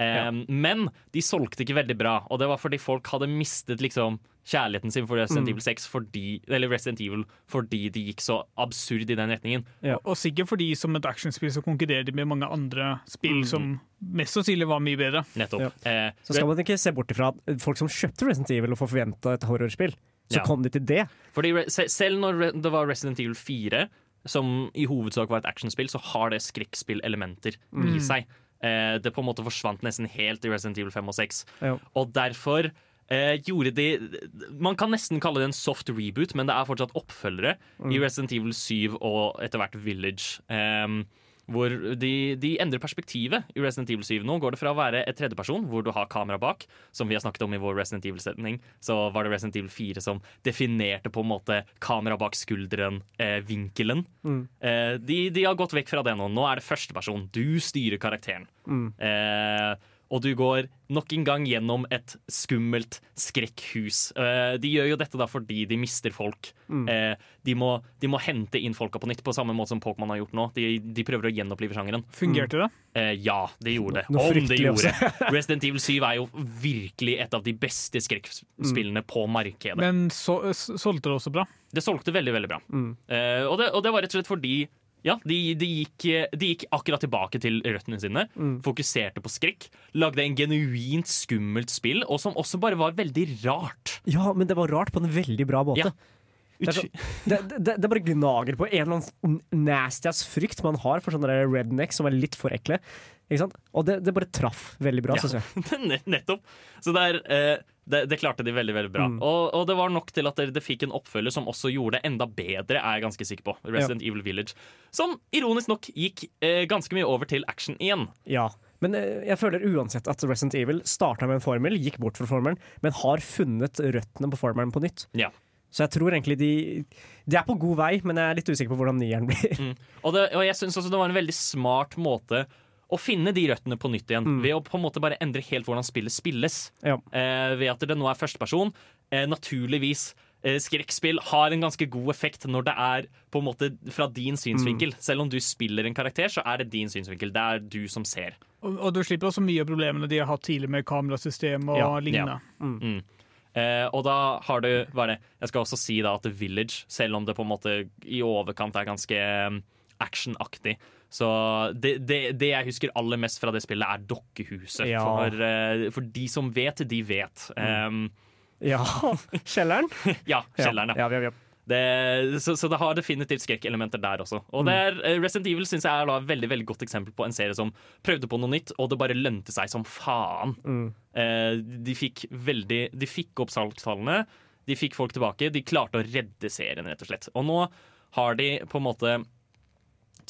Eh, Men de solgte ikke veldig bra, og det var fordi folk hadde mistet liksom kjærligheten sin for Resident Evil 6 fordi, eller Resident Evil fordi de gikk så absurd i den retningen. Ja. Og sikkert fordi som et actionspill så konkurrerer de med mange andre spill som mest sannsynlig var mye bedre. Nettopp. Eh, Så skal man ikke se bort ifra at folk som kjøpte Resident Evil og får forventa et horrorspill, så Ja. kom de til det. Fordi Selv når det var Resident Evil 4, som i hovedsak var et actionspill, så har det skrekkspillelementer i seg. Eh, det på en måte forsvant nesten helt i Resident Evil 5 og 6. Ja. Og derfor eh, gjorde de Man kan nesten kalle det en soft reboot, men det er fortsatt oppfølgere i Resident Evil 7 og etter hvert Village. Um, hvor de, de endrer perspektivet i Resident Evil 7. Nå går det fra å være et tredjeperson, hvor du har kamera bak, som vi har snakket om i vår Resident Evil-setning, så var det Resident Evil 4 som definerte på en måte kamera bak skulderen-vinkelen. Eh, de, de har gått vekk fra det nå. Nå er det førsteperson. Du styrer karakteren. Eh, og du går nok en gang gjennom et skummelt skrekkhus. Eh, de gjør jo dette da fordi de mister folk. Eh, de, må, de må hente inn folka på nytt, på samme måte som Pokémon har gjort nå. De, de prøver å gjenopplive sjangeren. Fungerte det? Eh, ja, det gjorde det. Om det gjorde. <laughs> Resident Evil 7 er jo virkelig et av de beste skrekkspillene på markedet. Men så, solgte det også bra? Det solgte veldig, veldig bra. Eh, og, det, og det var rett og slett fordi ja, de, de, gikk, de gikk akkurat tilbake til røttene sine. Fokuserte på skrekk. Lagde en genuint skummelt spill, og som også bare var veldig rart. Ja, men det var rart på en veldig bra måte. Ja. Det, så, det, det, det bare gnager på en eller annen nasty ass frykt man har for sånne rednecks som er litt for ekle. Og det, det bare traff veldig bra, Ja. syns jeg. <laughs> Nettopp. Så det, er, eh, det, det klarte de veldig veldig bra. Og, og det var nok til at det, det fikk en oppfølger som også gjorde det enda bedre, er jeg ganske sikker på. Resident Evil Village. Som ironisk nok gikk eh, ganske mye over til action igjen. Ja. Men eh, jeg føler uansett at Resident Evil starta med en formel, gikk bort fra formelen, men har funnet røttene på formelen på nytt. Ja. Så jeg tror egentlig de De er på god vei, men jeg er litt usikker på hvordan nieren blir. Og, det, og jeg syns også det var en veldig smart måte å finne de røttene på nytt igjen. Ved å på en måte bare endre helt hvordan spillet spilles. Ja. Eh, ved at det nå er førsteperson. Eh, naturligvis. Eh, skrekkspill har en ganske god effekt når det er på en måte fra din synsvinkel. Selv om du spiller en karakter, så er det din synsvinkel. Det er du som ser. Og, og du slipper også mye av problemene de har hatt tidligere med kamerasystem og Ja, lignende. Eh, og da har du hva er det? Jeg skal også si da at The Village, selv om det på en måte i overkant er ganske eh, actionaktig Så det, det, det jeg husker aller mest fra det spillet, er Dokkehuset. Ja. For, eh, for de som vet, de vet. Um, Ja. <laughs> Kjelleren? ja, kjelleren, ja. Ja, ja, ja. Det, så, så det har definitivt skrekkelementer der også. Og det er, eh, Resident Evil synes jeg er et veldig veldig godt eksempel på en serie som prøvde på noe nytt, og det bare lønte seg som faen. Eh, de fikk veldig De fikk opp salgstallene, de fikk folk tilbake. De klarte å redde serien, rett og slett. Og nå har de på en måte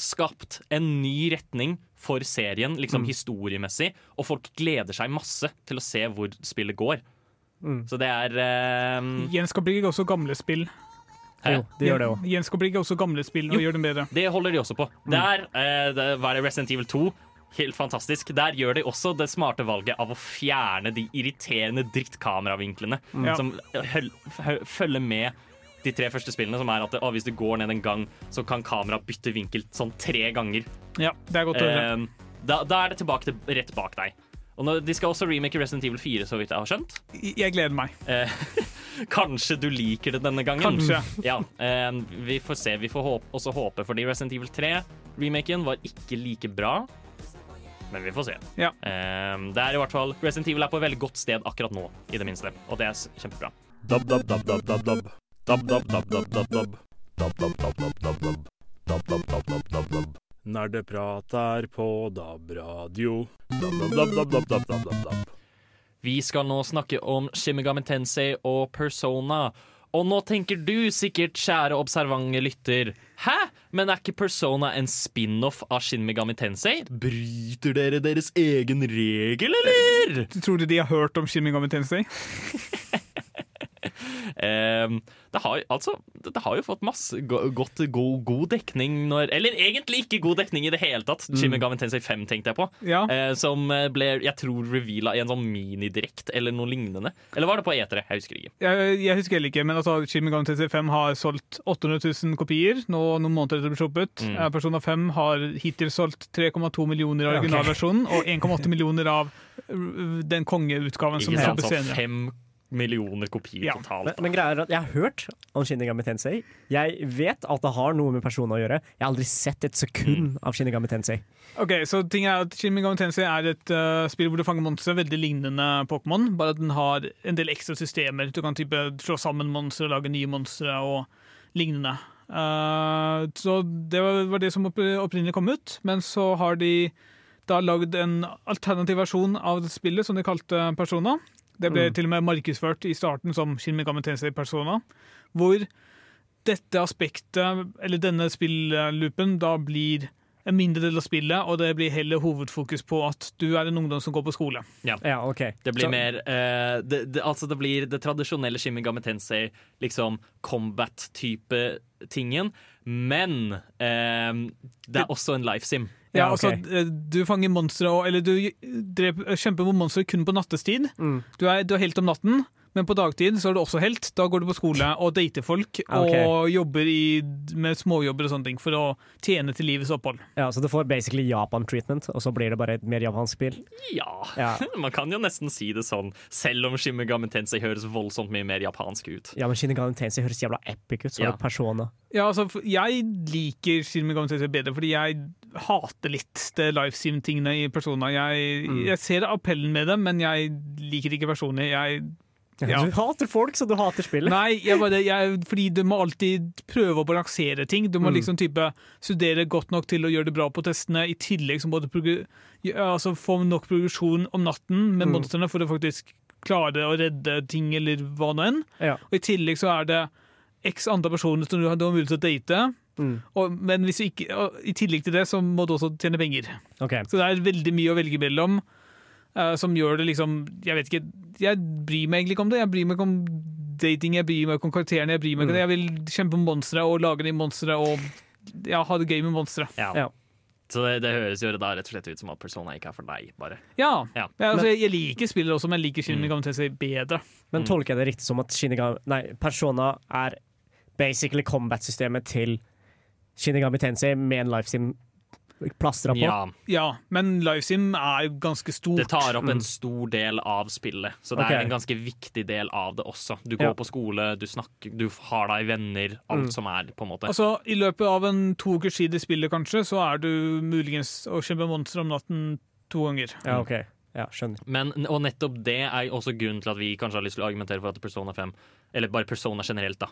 skapt en ny retning for serien, liksom historiemessig, og folk gleder seg masse til å se hvor spillet går. Så det er eh, Gjenskaplegger også gamle spill. Hæ? Jo, de gjør det òg. Gjenskaplegger også gamle spill og Jo. gjør dem bedre. Det holder de også på. Der, eh, det, er det, Resident Evil 2, helt fantastisk. Der gjør de også det smarte valget av å fjerne de irriterende drittkameravinklene mm. som følger med de tre første spillene, som er at å, hvis du går ned en gang, så kan kamera bytte vinkel sånn tre ganger. Ja, det er godt å høre. Eh, da, da er det tilbake til rett bak deg. Og nå, De skal også remake Resident Evil 4, så vidt jeg har skjønt. Jeg gleder meg. Eh, <laughs> kanskje du liker det denne gangen. Kanskje. Ja, eh, Vi får se. Vi får håpe, også håpe, fordi Resident Evil 3-remaken var ikke like bra. Men vi får se. Ja. Eh, det er i hvert fall Resident Evil er på et veldig godt sted akkurat nå, i det minste. Og det er kjempebra. Dab, dab, dab, når det prater på DAB-radio. Vi skal nå snakke om Shimigami Tensei og Persona. Og nå tenker du sikkert, kjære observante lytter, hæ? Men er ikke Persona en spin-off av Shin Megami Tensei? Bryter dere deres egen regel, eller? Tror Du de har hørt om Shin Megami Tensei? Ehm, det, har, altså, det har jo fått masse godt, god, god dekning når Eller egentlig ikke god dekning i det hele tatt. Mm. Jimmy Gavin Tensei 5 tenkte jeg på. Ja. Eh, som eh, ble, jeg tror, reveala i en sånn minidirekt eller noe lignende. Eller var det på etere? Jeg husker ikke. Jeg, jeg husker heller ikke, men altså, Jimmy Gavin Tensei 5 har solgt 800 000 kopier nå noen måneder etter det ble sluppet. Mm. Eh, Persona 5 har hittil solgt 3,2 millioner av originalversjonen okay. og 1,8 millioner av den kongeutgaven som så senere. fem millioner kopier Ja. totalt. Men, men greia er at jeg har hørt om Shinigami Tensei. Jeg vet at det har noe med personer å gjøre. Jeg har aldri sett et sekund av Shinigami Tensei. Ok, så ting er at Shinigami Tensei er et uh, spill hvor du fanger monstre, veldig lignende Pokémon, bare at den har en del ekstra systemer. Du kan type slå sammen monstre, lage nye monstre og lignende. Uh, så det var, var det som opp, opprinnelig kom ut, men så har de da lagd en alternativ versjon av spillet som de kalte Persona. Det ble til og med markedsført i starten som Shin Megami Tensei Persona, hvor dette aspektet, eller denne spilloopen, da blir en mindre del av spillet, og det blir heller hovedfokus på at du er en ungdom som går på skole. Ja. Ja, ok. Det blir Så- mer uh, det, det, Altså det blir det tradisjonelle Shin Megami Tensei, liksom combat-type tingen. Men eh, det er også en life sim. Ja, altså, eh, du fanger monstre, eller du dreper, kjemper mot monstre kun på nattestid. Mm. Du, er, du er helt om natten, men på dagtid så er du også helt. Da går du på skole og dater folk Ja, ok. og jobber i, med småjobber og sånne ting for å tjene til livets opphold. Ja, så du får basically Japan-treatment, og så blir det bare et mer japansk spill. Ja, Ja. <laughs> man kan jo nesten si det sånn, selv om Shin Megami Tensei høres voldsomt mye mer japansk ut. Ja, men Shinigami Tensei høres jævla epic ut. Så Ja. er det Persona. Ja, altså, Jeg liker Shin Megami Tensei bedre, fordi jeg hater litt det livesim-tingene i Persona. Jeg, Mm. jeg ser appellen med dem, men jeg liker det ikke personlig. Jeg Ja. Du hater folk, så du hater spillet. Nei, jeg bare, jeg, fordi du må alltid prøve å balansere ting. Du må Mm. liksom type studere godt nok til å gjøre det bra på testene, i tillegg som både ja, altså få nok progresjon om natten med Mm. monstrene for å faktisk klare å redde ting eller hva nå enn. Ja. Og i tillegg så er det x antall personer som du har, mulighet til å date. Mm. Og, men ikke, og, i tillegg til det så må du også tjene penger. Okay. Så det er veldig mye å velge mellom. Eh, som gjør det liksom Jeg vet ikke, jeg bryr meg egentlig ikke om det. Jeg bryr meg ikke om dating, jeg bryr meg ikke om karakterene. Jeg bryr meg ikke om det. Jeg vil kjempe med monstre og lage de monstre og ja, ha det gøy med monstre. Ja. Ja. Så det, det høres jo da rett og slett ut som at Persona ikke er for deg, bare. Ja. Ja. Ja, altså, jeg, jeg liker spillet også, men jeg liker Shinigami Mm. Tensei bedre. Men Mm. tolker jeg det riktig som at Shinigami, nei, Persona er basically combat-systemet til Shinigami Tensei med en lifesim plastra på? Ja, Ja, men Livesim er jo ganske stort. det tar opp Mm. en stor del av spillet, så det okay. er en ganske viktig del av det også. Du går Ja. på skole, du snakker, du har deg venner, alt Mm. som er, på en måte. Altså, I løpet av en to ukers tid i spillet, kanskje, så er du muligens å kjempe monstre om natten to ganger. Ja, ok. Ja, skjønner. Men, og nettopp det er også grunnen til at vi kanskje har lyst til å argumentere for at Persona 5, eller bare Persona generelt, da,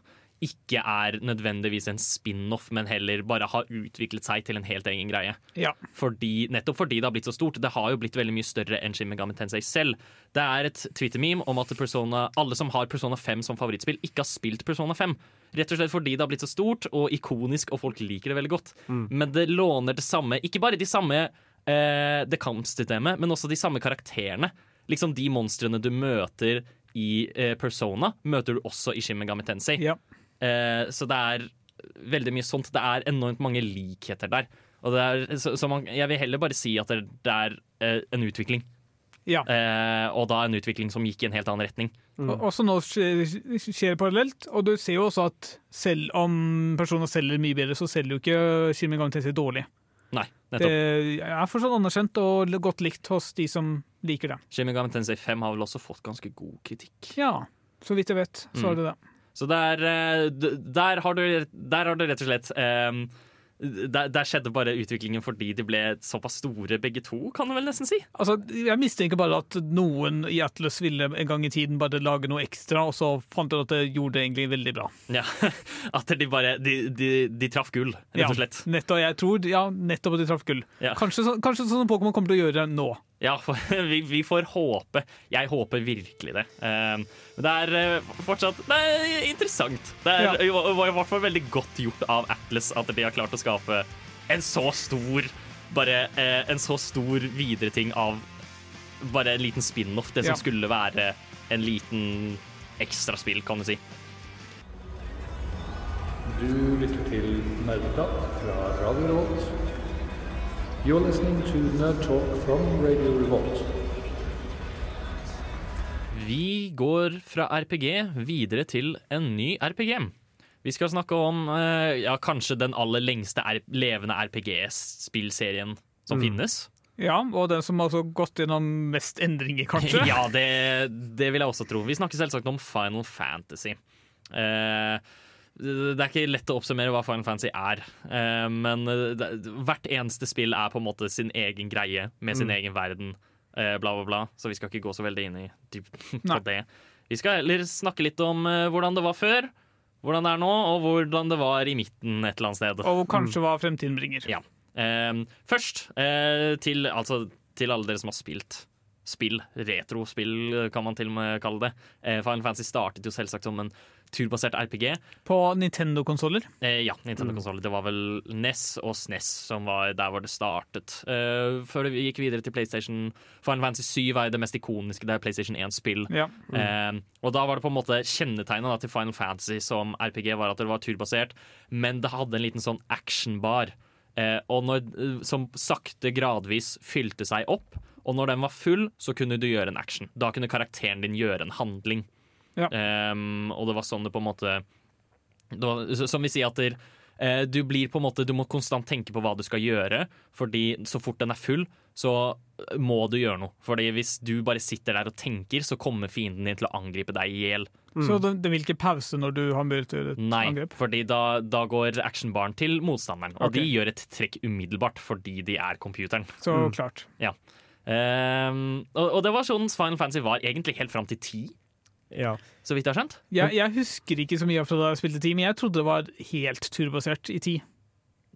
ikke er nødvendigvis en spin-off, men heller bare har utviklet seg til en helt egen greie. Ja. Fordi, nettopp fordi det har blitt så stort. Det har jo blitt veldig mye større enn Shin Megami Tensei selv. Det er et Twitter-meme om at Persona, alle som har Persona 5 som favorittspill, ikke har spilt Persona 5. Rett og slett fordi det har blitt så stort og ikonisk, og folk liker det veldig godt. Men det låner det samme, ikke bare de samme eh, det kampsystemet, men også de samme karakterene. Liksom de monstrene du møter i eh, Persona, møter du også i Shin Megami Tensei. Ja. Eh, så det er veldig mye sånt. Det er enormt mange likheter der. Og det er, så, så man, jeg vil heller bare si at det, det er eh, en utvikling. Ja. Eh, og da en utvikling som gikk i en helt annen retning. Og Også nå skjer, skjer parallelt, og du ser jo også at selv om personer selger mye bedre, så selger jo ikke Shin Megami Tensei dårlig. Nei, nettopp. Det er fortsatt anerkjent og godt likt hos de som liker det. Shin Megami Tensei 5 har vel også fått ganske god kritikk. Ja, så vidt jeg vet, så Mm. er det det. Så der, eh, der, har, du, der har du rett og slett um, der, der skjedde bare utviklingen fordi de ble såpass store begge to, kan du vel nesten si. Altså, jeg mistenker bare at noen i Atlas ville en gang i tiden bare lage noe ekstra, og så fant de at det gjorde det egentlig veldig bra. Ja, <laughs> At de bare De, de, de traff gull, rett og slett. Ja, nettopp, jeg tror, ja, nettopp at de traff gull. Ja. Kanskje, kanskje sånn Pokémon kommer til å gjøre nå. Ja, for, <laughs> vi, vi får håpe. Jeg håper virkelig det. Um, men det er eh, fortsatt Det er interessant. Det er, Ja. var, i hvert fall veldig godt gjort av Atlas at de har klart å skape en så stor Bare eh, en så stor videre ting av bare en liten spin-off. Det som Ja. skulle være en liten ekstraspill, kan du si. Du lytter til Nerdeprat fra Radio Revolt. You're listening to Nerd Talk from Radio Revolt. Vi går fra RPG videre til en ny RPG. Vi skal snakke om eh, ja, kanskje den aller lengste levende RPG-spillserien som Mm. finnes. Ja, og den som har altså gått gjennom mest endringer, kanskje. <laughs> ja, det, det vil jeg også tro. Vi snakker selvsagt om Final Fantasy. Eh, det er ikke lett å oppsummere hva Final Fantasy er, eh, men hvert eneste spill er på en måte sin egen greie med sin Mm. egen verden, eh, bla, bla, bla. Så vi skal ikke gå så veldig inn i dybden <laughs> på det. Vi skal heller snakke litt om eh, hvordan det var før, hvordan det er nå, og hvordan det var i midten et eller annet sted. Og kanskje hva fremtiden bringer. Ja. Eh, først eh, til, altså, til alle dere som har spilt spill, retrospill kan man til og med kalle det. Eh, Final Fantasy startet jo selvsagt som en turbasert RPG. På Nintendo-konsoller. Eh, ja, Nintendo-konsoller. Det var vel NES og SNES som var der hvor det startet. Eh, før vi gikk videre til PlayStation Final Fantasy 7 er det mest ikoniske. Det er PlayStation 1-spill. Ja. Eh, og da var det på en måte kjennetegnet da, til Final Fantasy som RPG var at det var turbasert, men det hadde en liten sånn actionbar. Eh, og når, eh, som sakte, gradvis fylte seg opp. Og når den var full, så kunne du gjøre en action. Da kunne karakteren din gjøre en handling. Ja. Um, og det var sånn det på en måte det var, Som vi sier at der, uh, du blir på en måte Du må konstant tenke på hva du skal gjøre, Fordi så fort den er full, så må du gjøre noe. Fordi hvis du bare sitter der og tenker, så kommer fienden din til å angripe deg i hjel. Så det, det vil ikke pause når du har mulighet til et Nei, angrep? fordi da, da går actionbaren til motstanderen. Og okay. de gjør et trekk umiddelbart fordi de er computeren. Så klart. Ja. Um, og, og det var sånn Final Fantasy var egentlig helt fram til ti, Ja. så vidt jeg har skjønt. Jeg, jeg husker ikke så mye fra da jeg spilte ti, men jeg trodde det var helt turbasert i ti.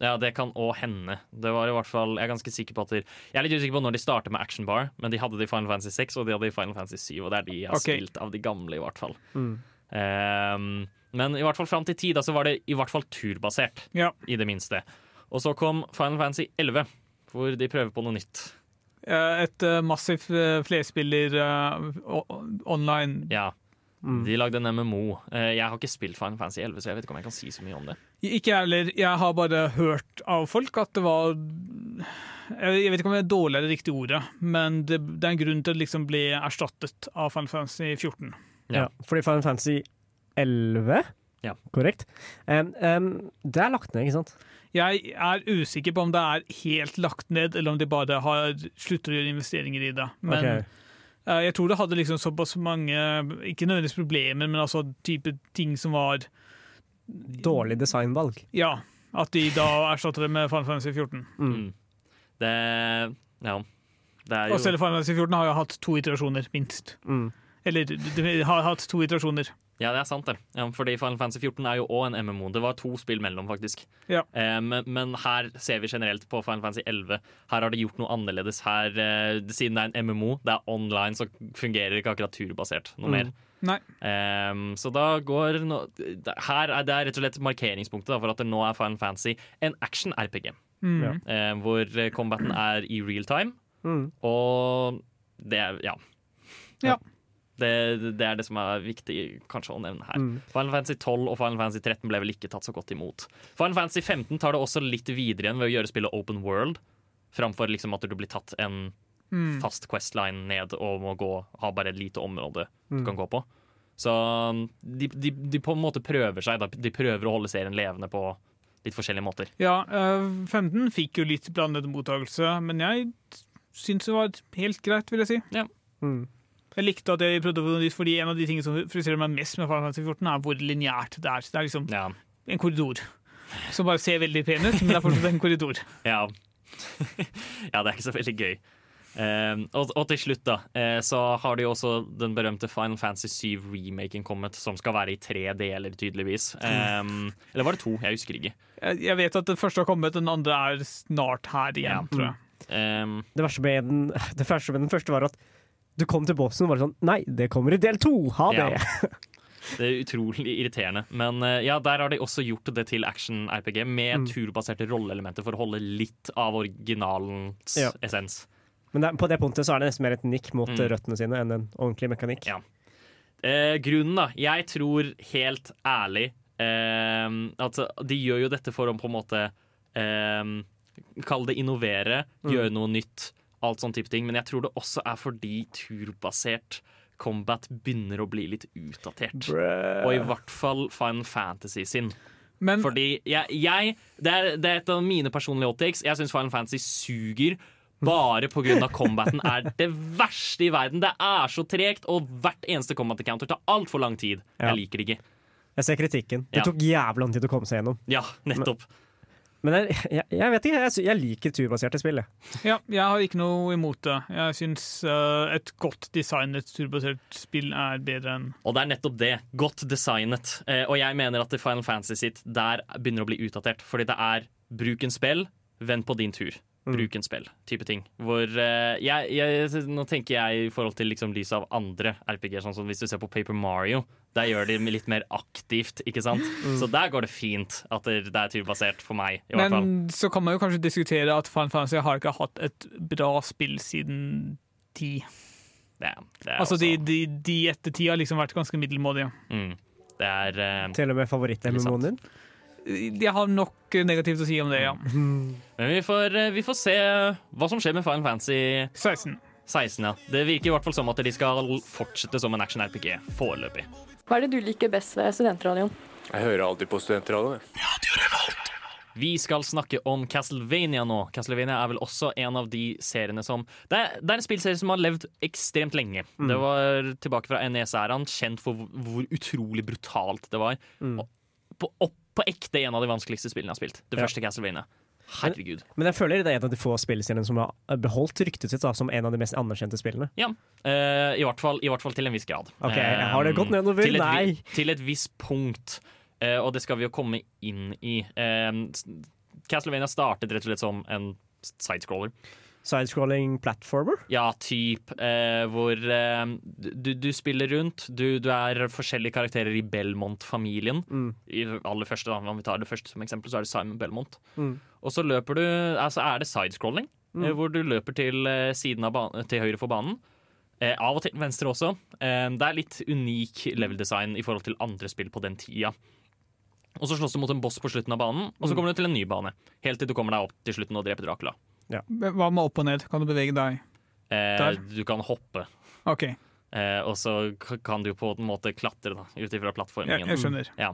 Ja, det kan òg hende. Det var i hvert fall, Jeg er ganske sikker på at de, Jeg er litt usikker på når de startet med Action Bar, men de hadde det i Final Fantasy 6 og de hadde det i Final Fantasy 7, og det er de jeg har okay. spilt av de gamle, i hvert fall. Mm. Um, men i hvert fall fram til 10 da, så var det i hvert fall turbasert, Ja. i det minste. Og så kom Final Fantasy 11, hvor de prøver på noe nytt. Eh, Et uh, massivt uh, flerspiller uh, online. Ja. De lagde en MMO. Eh, jeg har ikke spilt Final Fantasy 11, så jeg vet ikke om jeg kan si så mye om det. Ikke jeg heller. Jeg har bare hørt av folk at det var Jeg vet ikke om det er dårlig eller riktig ordet, men det, det er en grunn til at det liksom ble erstattet av Final Fantasy 14. Ja. Ja. Fordi Final Fantasy 11, Ja. korrekt, um, um, det er lagt ned, ikke sant? Jeg er usikker på om det er helt lagt ned, eller om de bare har sluttet å gjøre investeringer i det. Men Ok. Eh, jeg tror det hadde liksom såpass mange Ikke nødvendigvis problemer, men altså type ting som var Dårlig designvalg. Ja. At de da erstatter det med Final Fantasy 14. Mm. Det Ja. Det er jo Og selv Final Fantasy 14 har jo hatt to iterasjoner, minst. Mm. Eller de har hatt to iterasjoner. Ja, det er sant, det. Ja, fordi Final Fantasy 14 er jo òg en MMO. Det var to spill mellom, faktisk. Ja. Eh, men, men her ser vi generelt på Final Fantasy 11. Her har de gjort noe annerledes. Her, eh, Siden det er en MMO, det er online, så fungerer det ikke akkurat turbasert noe Mm. mer. Nei. Ehm, så da går no, Her er det er rett og slett markeringspunktet da, for at det nå er Final Fantasy en action-RPG. Mm. Ja. eh, hvor eh, combaten er i real time, Mm. og det er Ja. Ja. Det, det er det som er viktig kanskje å nevne her. Mm. Final Fantasy 12 og Final Fantasy 13 ble vel ikke tatt så godt imot. Final Fantasy 15 tar det også litt videre igjen ved å gjøre spillet open world, framfor liksom at du blir tatt en Mm. fast questline ned og må gå, ha bare et lite område du Mm. kan gå på. Så um, de, de, de på en måte prøver seg. Da. De prøver å holde serien levende på litt forskjellige måter. Ja, eh, 15 fikk jo litt blandet mottakelse, men jeg syns det var helt greit, vil jeg si. Mm. Jeg likte at jeg prøvde å nytt, fordi en av de tingene som frustrerer meg mest med Final Fantasy 14, er hvor lineært det er. Det er liksom Ja. en korridor som bare ser veldig pen ut, men det er fortsatt en korridor. <laughs> Ja, <laughs> ja det er ikke så veldig gøy. Uh, og, og til slutt, da, uh, så har de jo også den berømte Final Fantasy 7-remaken kommet, som skal være i tre deler, tydeligvis. Um, eller var det to? Jeg husker ikke. Jeg, jeg vet at den første har kommet, den andre er snart her igjen, Ja. tror jeg. Um, Det, verste med den, <laughs> det verste med den første var at du kom til bossen og var sånn Nei, det kommer i del to! Ha det! Ja. <laughs> Det er utrolig irriterende. Men eh, ja, der har de også gjort det til action-RPG med Mm. turbaserte rolleelementer for å holde litt av originalens Ja. essens. Men der, på det punktet så er det nesten mer et nikk mot Mm. eh, røttene sine enn en ordentlig mekanikk. Ja. Eh, grunnen, da. Jeg tror helt ærlig eh, at de gjør jo dette for å på en måte eh, Kall det innovere, Mm. gjøre noe nytt, alt sånn type ting. Men jeg tror det også er fordi turbasert combat begynner å bli litt utdatert. Og i hvert fall Final Fantasy sin. Men Fordi jeg, jeg det, er, det er et av mine personlige hottakes. Jeg syns Final Fantasy suger. Bare pga. combaten er det verste i verden. Det er så tregt, og hvert eneste combat encounter tar altfor lang tid. Ja. Jeg liker det ikke. Jeg ser kritikken. Det Ja. tok jævlig lang tid å komme seg gjennom. Ja, nettopp. Men jeg, jeg, jeg vet ikke, jeg, jeg liker turbaserte spill. jeg. ja, jeg har ikke noe imot det. Jeg syns uh, et godt designet turbasert spill er bedre enn Og det er nettopp det. Godt designet. Uh, og jeg mener at Final Fantasy sitt der begynner å bli utdatert. Fordi det er bruk en spill, vend på din tur. Bruken spill, type ting. Hvor uh, jeg, jeg, Nå tenker jeg i forhold til liksom lyset av andre RPG, sånn som hvis du ser på Paper Mario. Der gjør de litt mer aktivt, ikke sant? Så der går det fint at det, er turbasert for meg, i hvert fall. Men så kan man jo kanskje diskutere at Fan Fantasy har ikke hatt et bra spill siden ti. Det, det Altså de, også- de, de etter ti har liksom vært ganske middelmådige. mm, det er uh, Til og med favoritt-MMO-en din? Jeg har nok negativt å si om det, ja. <laughs> Men vi får, eh, vi får se hva som skjer med Final Fantasy 16. 16. Ja. Det virker i hvert fall som at de skal fortsette som en action-RPG foreløpig. Hva er det du liker best ved studentradioen? Jeg hører alltid på studentradioen. Vi skal snakke om Castlevania nå. Castlevania er vel også en av de seriene som Det er, det er en spillserie som har levd ekstremt lenge. Mm. Det var tilbake fra NES-æraen, kjent for hvor, hvor utrolig brutalt det var. Mm. på, opp, på ekte en av de vanskeligste spillene jeg har spilt. Det. Ja. første Castlevania. Herregud. Men jeg føler det er en av de få spillseriene som har beholdt ryktet sitt da, som en av de mest anerkjente spillene. Ja, uh, i, hvert fall, i hvert fall til en viss grad. Ok, har det gått nedover? Til et, Nei. Til et visst punkt. uh, og det skal vi jo komme inn i. Eh, Castlevania startet rett og slett som en sidescroller. Sidescrolling platformer? Ja, typ. Eh, hvor eh, du, du spiller rundt. Du, du er forskjellige karakterer i Belmont-familien. Mm. I det aller første, da, Om vi tar det første som eksempel, så er det Simon Belmont. Mm. Og så løper du Altså er det sidescrolling, Mm. eh, hvor du løper til eh, til høyre for banen. Eh, av og til venstre også. Eh, det er litt unik level design i forhold til andre spill på den tida. Og så slåss du mot en boss på slutten av banen, og så Mm. kommer du til en ny bane. Helt til du kommer deg opp til slutten og dreper Dracula. Men Hva med opp og ned? Kan du bevege deg? Eh, Der. du kan hoppe. OK. Eh, og så kan du på en måte klatre da, ut ifra plattformingen. Jeg- jeg skjønner. Ja.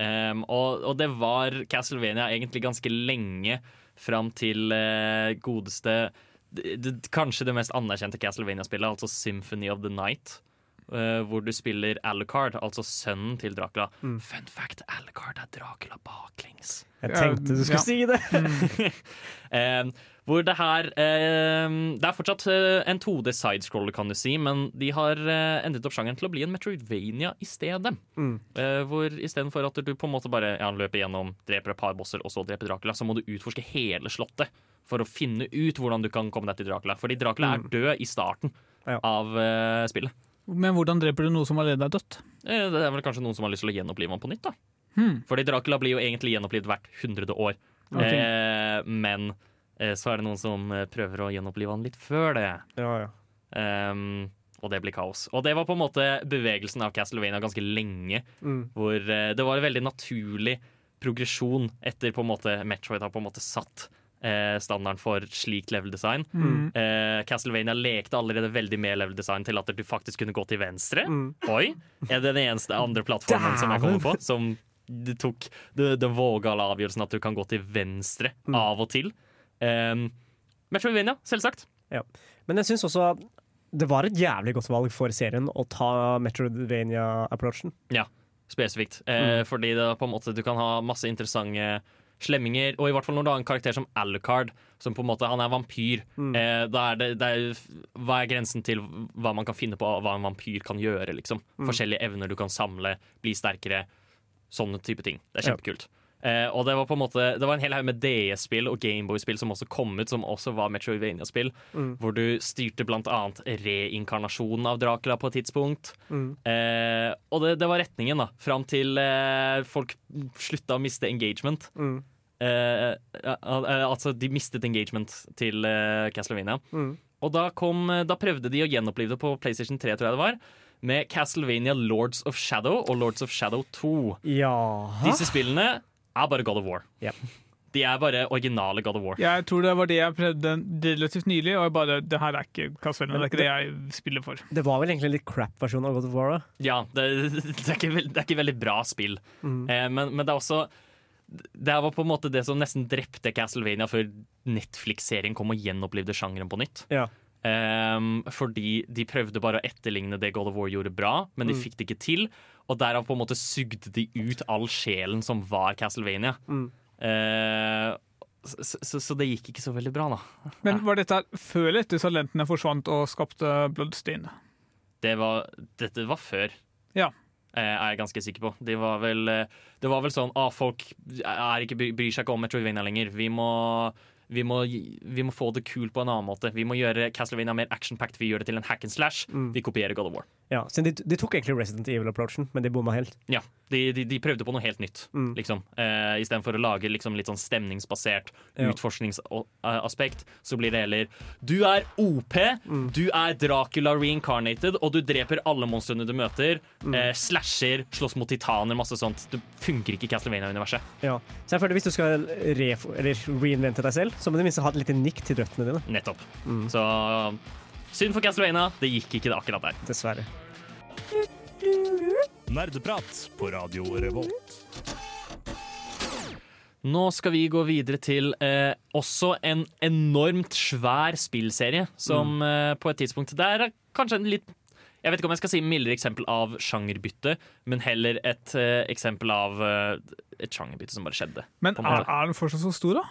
Um, og, og det var Castlevania egentlig ganske lenge fram til eh, godeste Kanskje det mest anerkjente Castlevania-spillet, altså Symphony of the Night. Uh, hvor du spiller Alucard, altså sønnen til Dracula. Mm. Fun fact, Alucard er Dracula baklengs. Jeg tenkte du skulle si det. <laughs> Eh, hvor det her eh, Det er fortsatt eh, en 2D sidescroller, kan du si, men de har eh, endret opp sjangeren til å bli en Metroidvania i stedet. Mm. Eh, hvor istedenfor at du på en måte bare ja, løper gjennom, dreper et par bosser og så dreper Dracula, så må du utforske hele slottet for å finne ut hvordan du kan komme deg til Dracula. Fordi Dracula Mm. er død i starten av eh, spillet. Men hvordan dreper du noe som allerede er dødt? Eh, det er vel kanskje noen som har lyst til å gjenopplive ham på nytt, da. Hmm. Fordi Dracula blir jo egentlig gjenopplivd hvert hundrede år. Okay. Eh, men så er det noen som eh, prøver å gjenopplive han litt før det. Ehm, og det blir kaos. Og det var på en måte bevegelsen av Castlevania ganske lenge. Mm. Hvor eh, det var en veldig naturlig progresjon etter på en måte Metroid har på en måte satt eh, standarden for slikt level design. Mm. Eh, Castlevania lekte allerede veldig med level design til at du faktisk kunne gå til venstre. Mm. Oi! Er det den eneste andre plattformen som jeg kommer på? Som det tok det, det vågale avgjørelsen at du kan gå til venstre Mm. av og til. Um, Metroidvania, selvsagt. Ja. Men jeg syns også det var et jævlig godt valg for serien å ta Metrovania-approachen. Ja, spesifikt. Eh, Mm. Fordi det på en måte du kan ha masse interessante slemminger, og i hvert fall når du har en karakter som Alucard, som på en måte, han er vampyr. Mm. Eh, da er det, det er, hva er grensen til hva man kan finne på hva en vampyr kan gjøre? liksom? Mm. Forskjellige evner du kan samle, bli sterkere. Sånne type ting. Det er Ja. Eh, og det var på en måte Det var en hel haug med DS-spill og Gameboy-spill som også kom ut, som også var Metroidvania-spill. Mm. Hvor du styrte blant annet reinkarnasjonen av Dracula på et tidspunkt. Mm. Eh, og det, det var retningen, da. Fram til eh, folk slutta å miste engagement. Mm. Altså, de mistet engagement til Castlevania. Mm. Og da, kom, da prøvde de å gjenopplive det på PlayStation 3, tror jeg det var. Med Castlevania Lords of Shadow og Lords of Shadow 2. Ja Disse spillene er bare God of War. Yep. De er bare originale God of War. Jeg tror det var det jeg prøvde relativt nylig, og jeg bare Det her er ikke Castlevania, det er ikke det jeg spiller for. Det var vel egentlig en litt crap-versjon av God of War. da. Ja, det, det, er ikke, det er ikke veldig bra spill. Mm. Eh, men, men det er også Det var på en måte det som nesten drepte Castlevania før Netflix-serien kom og gjenopplivde sjangeren på nytt. Ja. Ehm, fordi de prøvde bare å etterligne det God of War gjorde bra, men de Mm. fikk det ikke til. Og derav på en måte sugde de ut all sjelen som var Castlevania. Mm. Uh, så, so, so, so det gikk ikke så veldig bra, da. Men var dette før eller etter talentene forsvant og skapte Bloodstein? Det var, dette var før. Ja. eh, er jeg ganske sikker på. De var vel, eh, det var vel sånn ah, folk er ikke, bryr seg ikke om Metroidvania lenger. Vi må, vi må, vi må få det kult på en annen måte. Vi må gjøre Castlevania mer action-packed. Vi gjør det til en hack and slash. Mm. Vi kopierer God of War. Ja, så de, de tok egentlig Resident Evil-approachen, men de bomma helt. Ja, de, de, de prøvde på noe helt nytt, Mm. liksom. Eh, Istedenfor å lage liksom, litt sånn stemningsbasert Ja. utforskningsaspekt, så blir det heller Du er OP, Mm. du er Dracula reincarnated, og du dreper alle monstrene du møter. Mm. Eh, slasher, slåss mot titaner, masse sånt. Det funker ikke i Castlevania-universet. Ja. Så jeg føler Hvis du skal reinvente deg selv, så må du minst ha et lite nikk til røttene dine. Nettopp. Mm. Så synd for Castlevania. Det gikk ikke akkurat der. Dessverre. Nerdeprat på Radio Revolt. Nå skal vi gå videre til eh, også en enormt svær spillserie, som Mm. eh, på et tidspunkt Der er kanskje en litt Jeg vet ikke om jeg skal si mildere eksempel av sjangerbytte, men heller et eh, eksempel av eh, et sjangerbytte som bare skjedde. Men er, er den fortsatt så stor, da?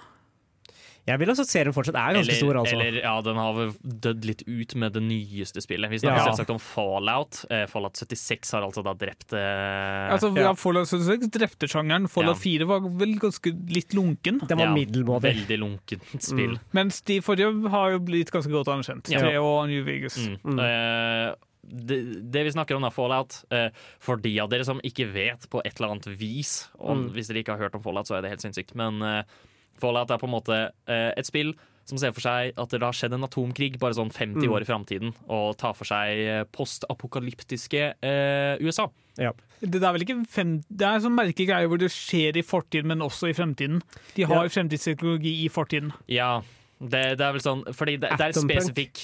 Jeg vil også at serien fortsatt er ganske eller, stor, altså. Eller ja, den har dødd litt ut med det nyeste spillet. Vi snakker Ja. selvsagt om Fallout. Eh, Fallout 76 har altså da drept eh, Altså, ja. Fallout 76 drepte sjangeren. Fallout Ja. 4 var vel ganske litt lunken. Den var ja, middelmådig. Veldig lunkent spill. Mm. Mens de forrige har jo blitt ganske godt anerkjent. Ja. Tre og New Vegas. Mm. Eh, det, det vi snakker om, er Fallout. Eh, for de av dere som ikke vet på et eller annet vis om, Mm. Hvis dere ikke har hørt om Fallout, så er det helt sinnssykt. Men Fallout er på en måte eh, et spill som ser for seg at det har skjedd en atomkrig bare sånn 50 Mm. år i framtiden, og tar for seg eh, postapokalyptiske eh, USA. Ja. Det er vel ikke fem, det er sånn merkegreier hvor det skjer i fortiden, men også i fremtiden. De har Ja. fremtidsteknologi i fortiden. Ja, det, det er vel sånn Fordi det, det er et spesifikk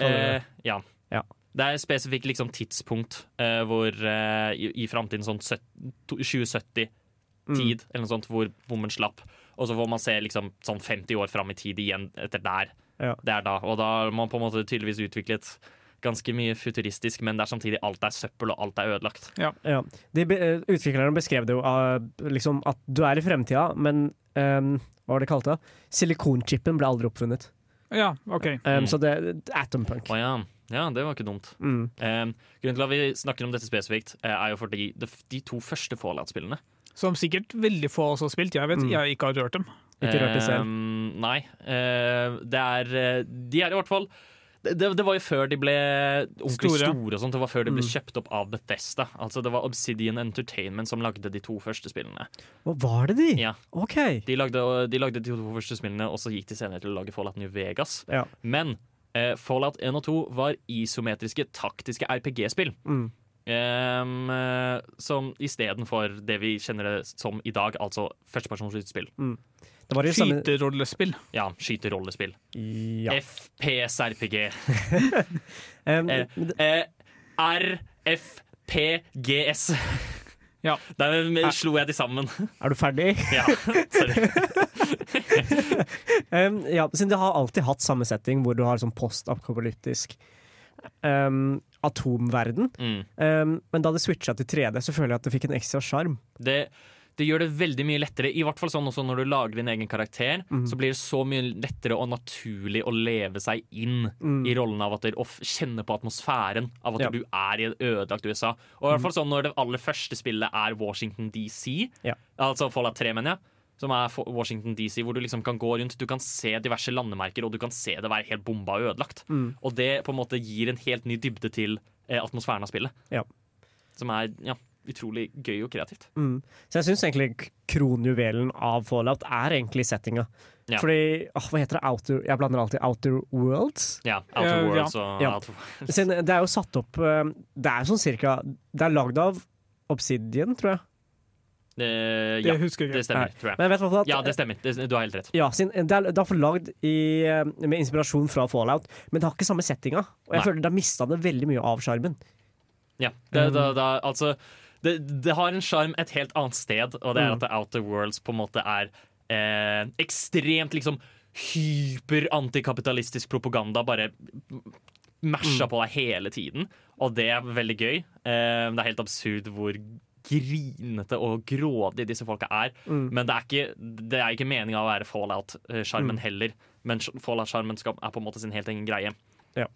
eh. Ja. Ja. Det er et spesifikt liksom, tidspunkt eh, hvor eh, i, i framtiden, sånn 2070-tid, Mm. eller noe sånt, hvor bommen slapp. Og så får man se liksom, sånn 50 år fram i tid igjen etter der. Ja. Det er da. Og da har man på en måte tydeligvis utviklet ganske mye futuristisk, men det er samtidig alt er søppel og alt er ødelagt. Ja. De be eh, utviklerne beskrev det jo uh, liksom, at du er i fremtida, men um, hva var det kalt? da? Silikonchipen ble aldri oppfunnet. Ja, OK. Um, Mm. Så det Atompunk. Å ja. ja, det var ikke dumt. Mm. Um, grunnen til at vi snakker om dette spesifikt, eh, er jo fordi de, de to første Fallout-spillene Som sikkert veldig få også har spilt. Jeg vet Mm. jeg ikke har rørt dem. Ikke rørt dem selv. Eh, nei. eh, det er eh, De er i hvert fall det, det det var jo før de ble ordentlig Store. store. og sånt. Det var før de ble Mm. kjøpt opp av Bethesda. Altså Det var Obsidian Entertainment som lagde de to første spillene. Hva var det de? Ja, OK. De lagde, de lagde de to første spillene, og så gikk de senere til å lage Fallout New Vegas. Ja. Men eh, Fallout 1 og 2 var isometriske, taktiske RPG-spill. Mm. Um, som istedenfor det vi kjenner det som i dag, altså førstepersonsskytespill. Mm. var Skyterollespill. Ja, skyterollespill. Ja. FPSRPG. um, <laughs> Ehm, Eh, eh, RFPGS. Ja. <laughs> Der slo jeg de sammen. <laughs> er du ferdig? Ja, sorry. um, ja, siden de har alltid hatt samme setting, hvor du har sånn postapokalyptisk um, atomverden. Mm. Um, men da det switcha til 3D, så føler jeg at det fikk en ekstra sjarm. Det, det gjør det veldig mye lettere, i hvert fall sånn også når du lager din egen karakter. Mm. Så blir det så mye lettere og naturlig å leve seg inn Mm. i rollen av at du og kjenne på atmosfæren av at Ja. du er i et ødelagt USA. Og i hvert fall sånn når det aller første spillet er Washington DC, Ja. altså Fallout 3, mener jeg. Som er Washington DC, hvor du liksom kan gå rundt, du kan se diverse landemerker, og du kan se det være helt bomba og ødelagt. Mm. Og det på en måte gir en helt ny dybde til eh, atmosfæren av spillet. Ja. Som er ja, utrolig gøy og kreativt. Mm. Så jeg syns egentlig kronjuvelen av Fallout er egentlig settinga. Ja. Fordi åh, Hva heter det? Outer, jeg blander alltid Outer Worlds. Ja, Outer Ja, Worlds og Ja. Outer Worlds. det er jo satt opp eh, Det er sånn cirka Det er lagd av Obsidian, tror jeg. Eh, Det ja, husker jeg det stemmer, Nei. tror jeg. Men vet du at Ja, det stemmer. Det, du har helt rett. Ja, sin, det er, det er lagd i, eh, med inspirasjon fra Fallout, men det har ikke samme settinga. Og jeg Nei. føler det har mista det veldig mye av sjarmen. Ja, det, Um, da, da, altså, det, det har en sjarm et helt annet sted, og det er Mm. at Outer Worlds på en måte er eh, ekstremt liksom hyper-antikapitalistisk propaganda. Bare masha Mm. på deg hele tiden, og det er veldig gøy. Eh, det er helt absurd hvor grinete og grådige disse folka er. Mm. Men det er ikke, det er ikke meninga å være Fallout-sjarmen Mm. heller. Men Fallout-sjarmen er på en måte sin helt egen greie. Ja.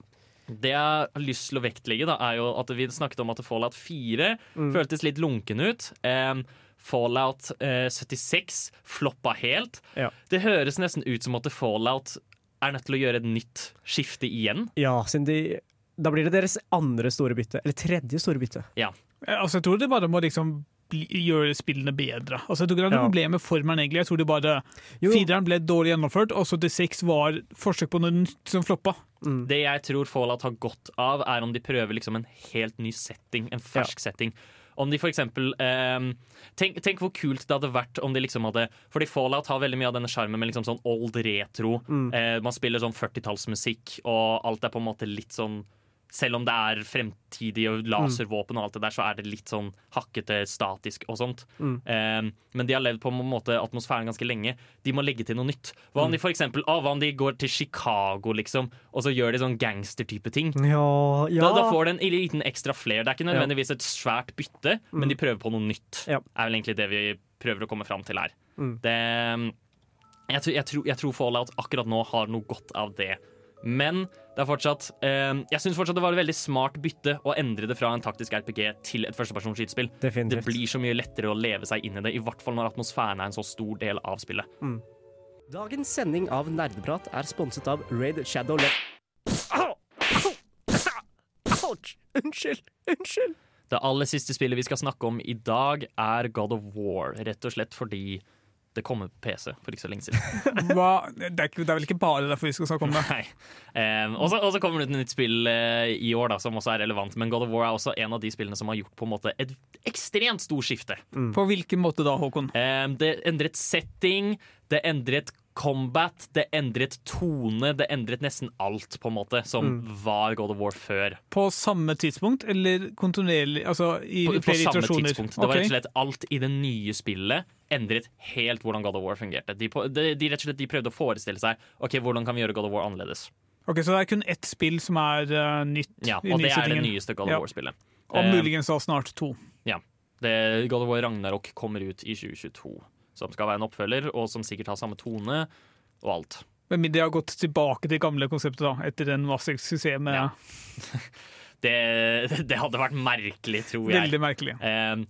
Det jeg har lyst til å vektlegge, da, er jo at vi snakket om at Fallout 4 Mm. føltes litt lunken ut. Um, Fallout uh, 76 floppa helt. Ja. Det høres nesten ut som at Fallout er nødt til å gjøre et nytt skifte igjen. Ja, siden de Da blir det deres andre store bytte. Eller tredje store bytte. Ja. Eh, Altså, jeg tror det bare må liksom gjøre spillene bedre. Altså, jeg tror ikke det er noe Ja. problem med formelen, egentlig. Jeg tror det bare Jo. Fireren ble dårlig gjennomført, og 76 var forsøk på noe nytt som floppa. Det jeg tror Fallout har godt av, er om de prøver liksom en helt ny setting. En fersk setting. Om de for eksempel eh, tenk, tenk hvor kult det hadde vært om de liksom hadde Fordi Fallout har veldig mye av denne sjarmen med liksom sånn old retro. Eh, man spiller sånn 40-tallsmusikk, og alt er på en måte litt sånn selv om det er fremtidig laservåpen og alt det der, så er det litt sånn hakkete, statisk og sånt. Mm. Eh, men de har levd på en måte atmosfæren ganske lenge. De må legge til noe nytt. Hva om de for eksempel, å, hva om de går til Chicago, liksom, og så gjør de sånn gangster-type ting? Ja, ja. Da, da får de en liten ekstra flair. Det er ikke nødvendigvis et svært bytte, men de prøver på noe nytt. Ja. er vel egentlig det vi prøver å komme fram til her. Mm. Det, jeg, tror, jeg, tror, jeg tror Fallout akkurat nå har noe godt av det. Men det er fortsatt eh, jeg syns fortsatt det var et veldig smart bytte å endre det fra en taktisk RPG til et førstepersonsskytespill. Det blir så mye lettere å leve seg inn i det, i hvert fall når atmosfæren er en så stor del av spillet. Dagens sending av Nerdeprat er sponset av Raid Shadow Le... Ouch! Unnskyld! Unnskyld! Det aller siste spillet vi skal snakke om i dag, er God of War. Rett og slett fordi det kom på PC for ikke så lenge siden. <laughs> Det, er ikke, det er vel ikke bare derfor vi skal snakke om det. Nei. Eh, og så kommer det ut et nytt spill eh, i år da, som også er relevant, men God of War er også en av de spillene som har gjort på en måte et ekstremt stort skifte. På hvilken måte da, Håkon? Eh, det endret setting, det endret combat, det endret tone, det endret nesten alt på en måte som var God of War før. På samme tidspunkt, eller kontinuerlig? Altså i På, på samme tidspunkt. Det var rett og slett alt i det nye spillet endret helt hvordan God of War fungerte. De, de, de, rett og slett, de prøvde å forestille seg Ok, hvordan kan vi gjøre God of War annerledes. Ok, Så det er kun ett spill som er uh, nytt? Ja, Og det er det nyeste God of Ja. War-spillet. Og Eh, muligens da snart to. Ja. Det, God of War Ragnarok kommer ut i 2022. Som skal være en oppfølger, og som sikkert har samme tone og alt. Men de har gått tilbake til gamle konseptet da, etter den massiv suksess med Ja. <laughs> Det, det hadde vært merkelig, tror jeg. Veldig merkelig. Eh,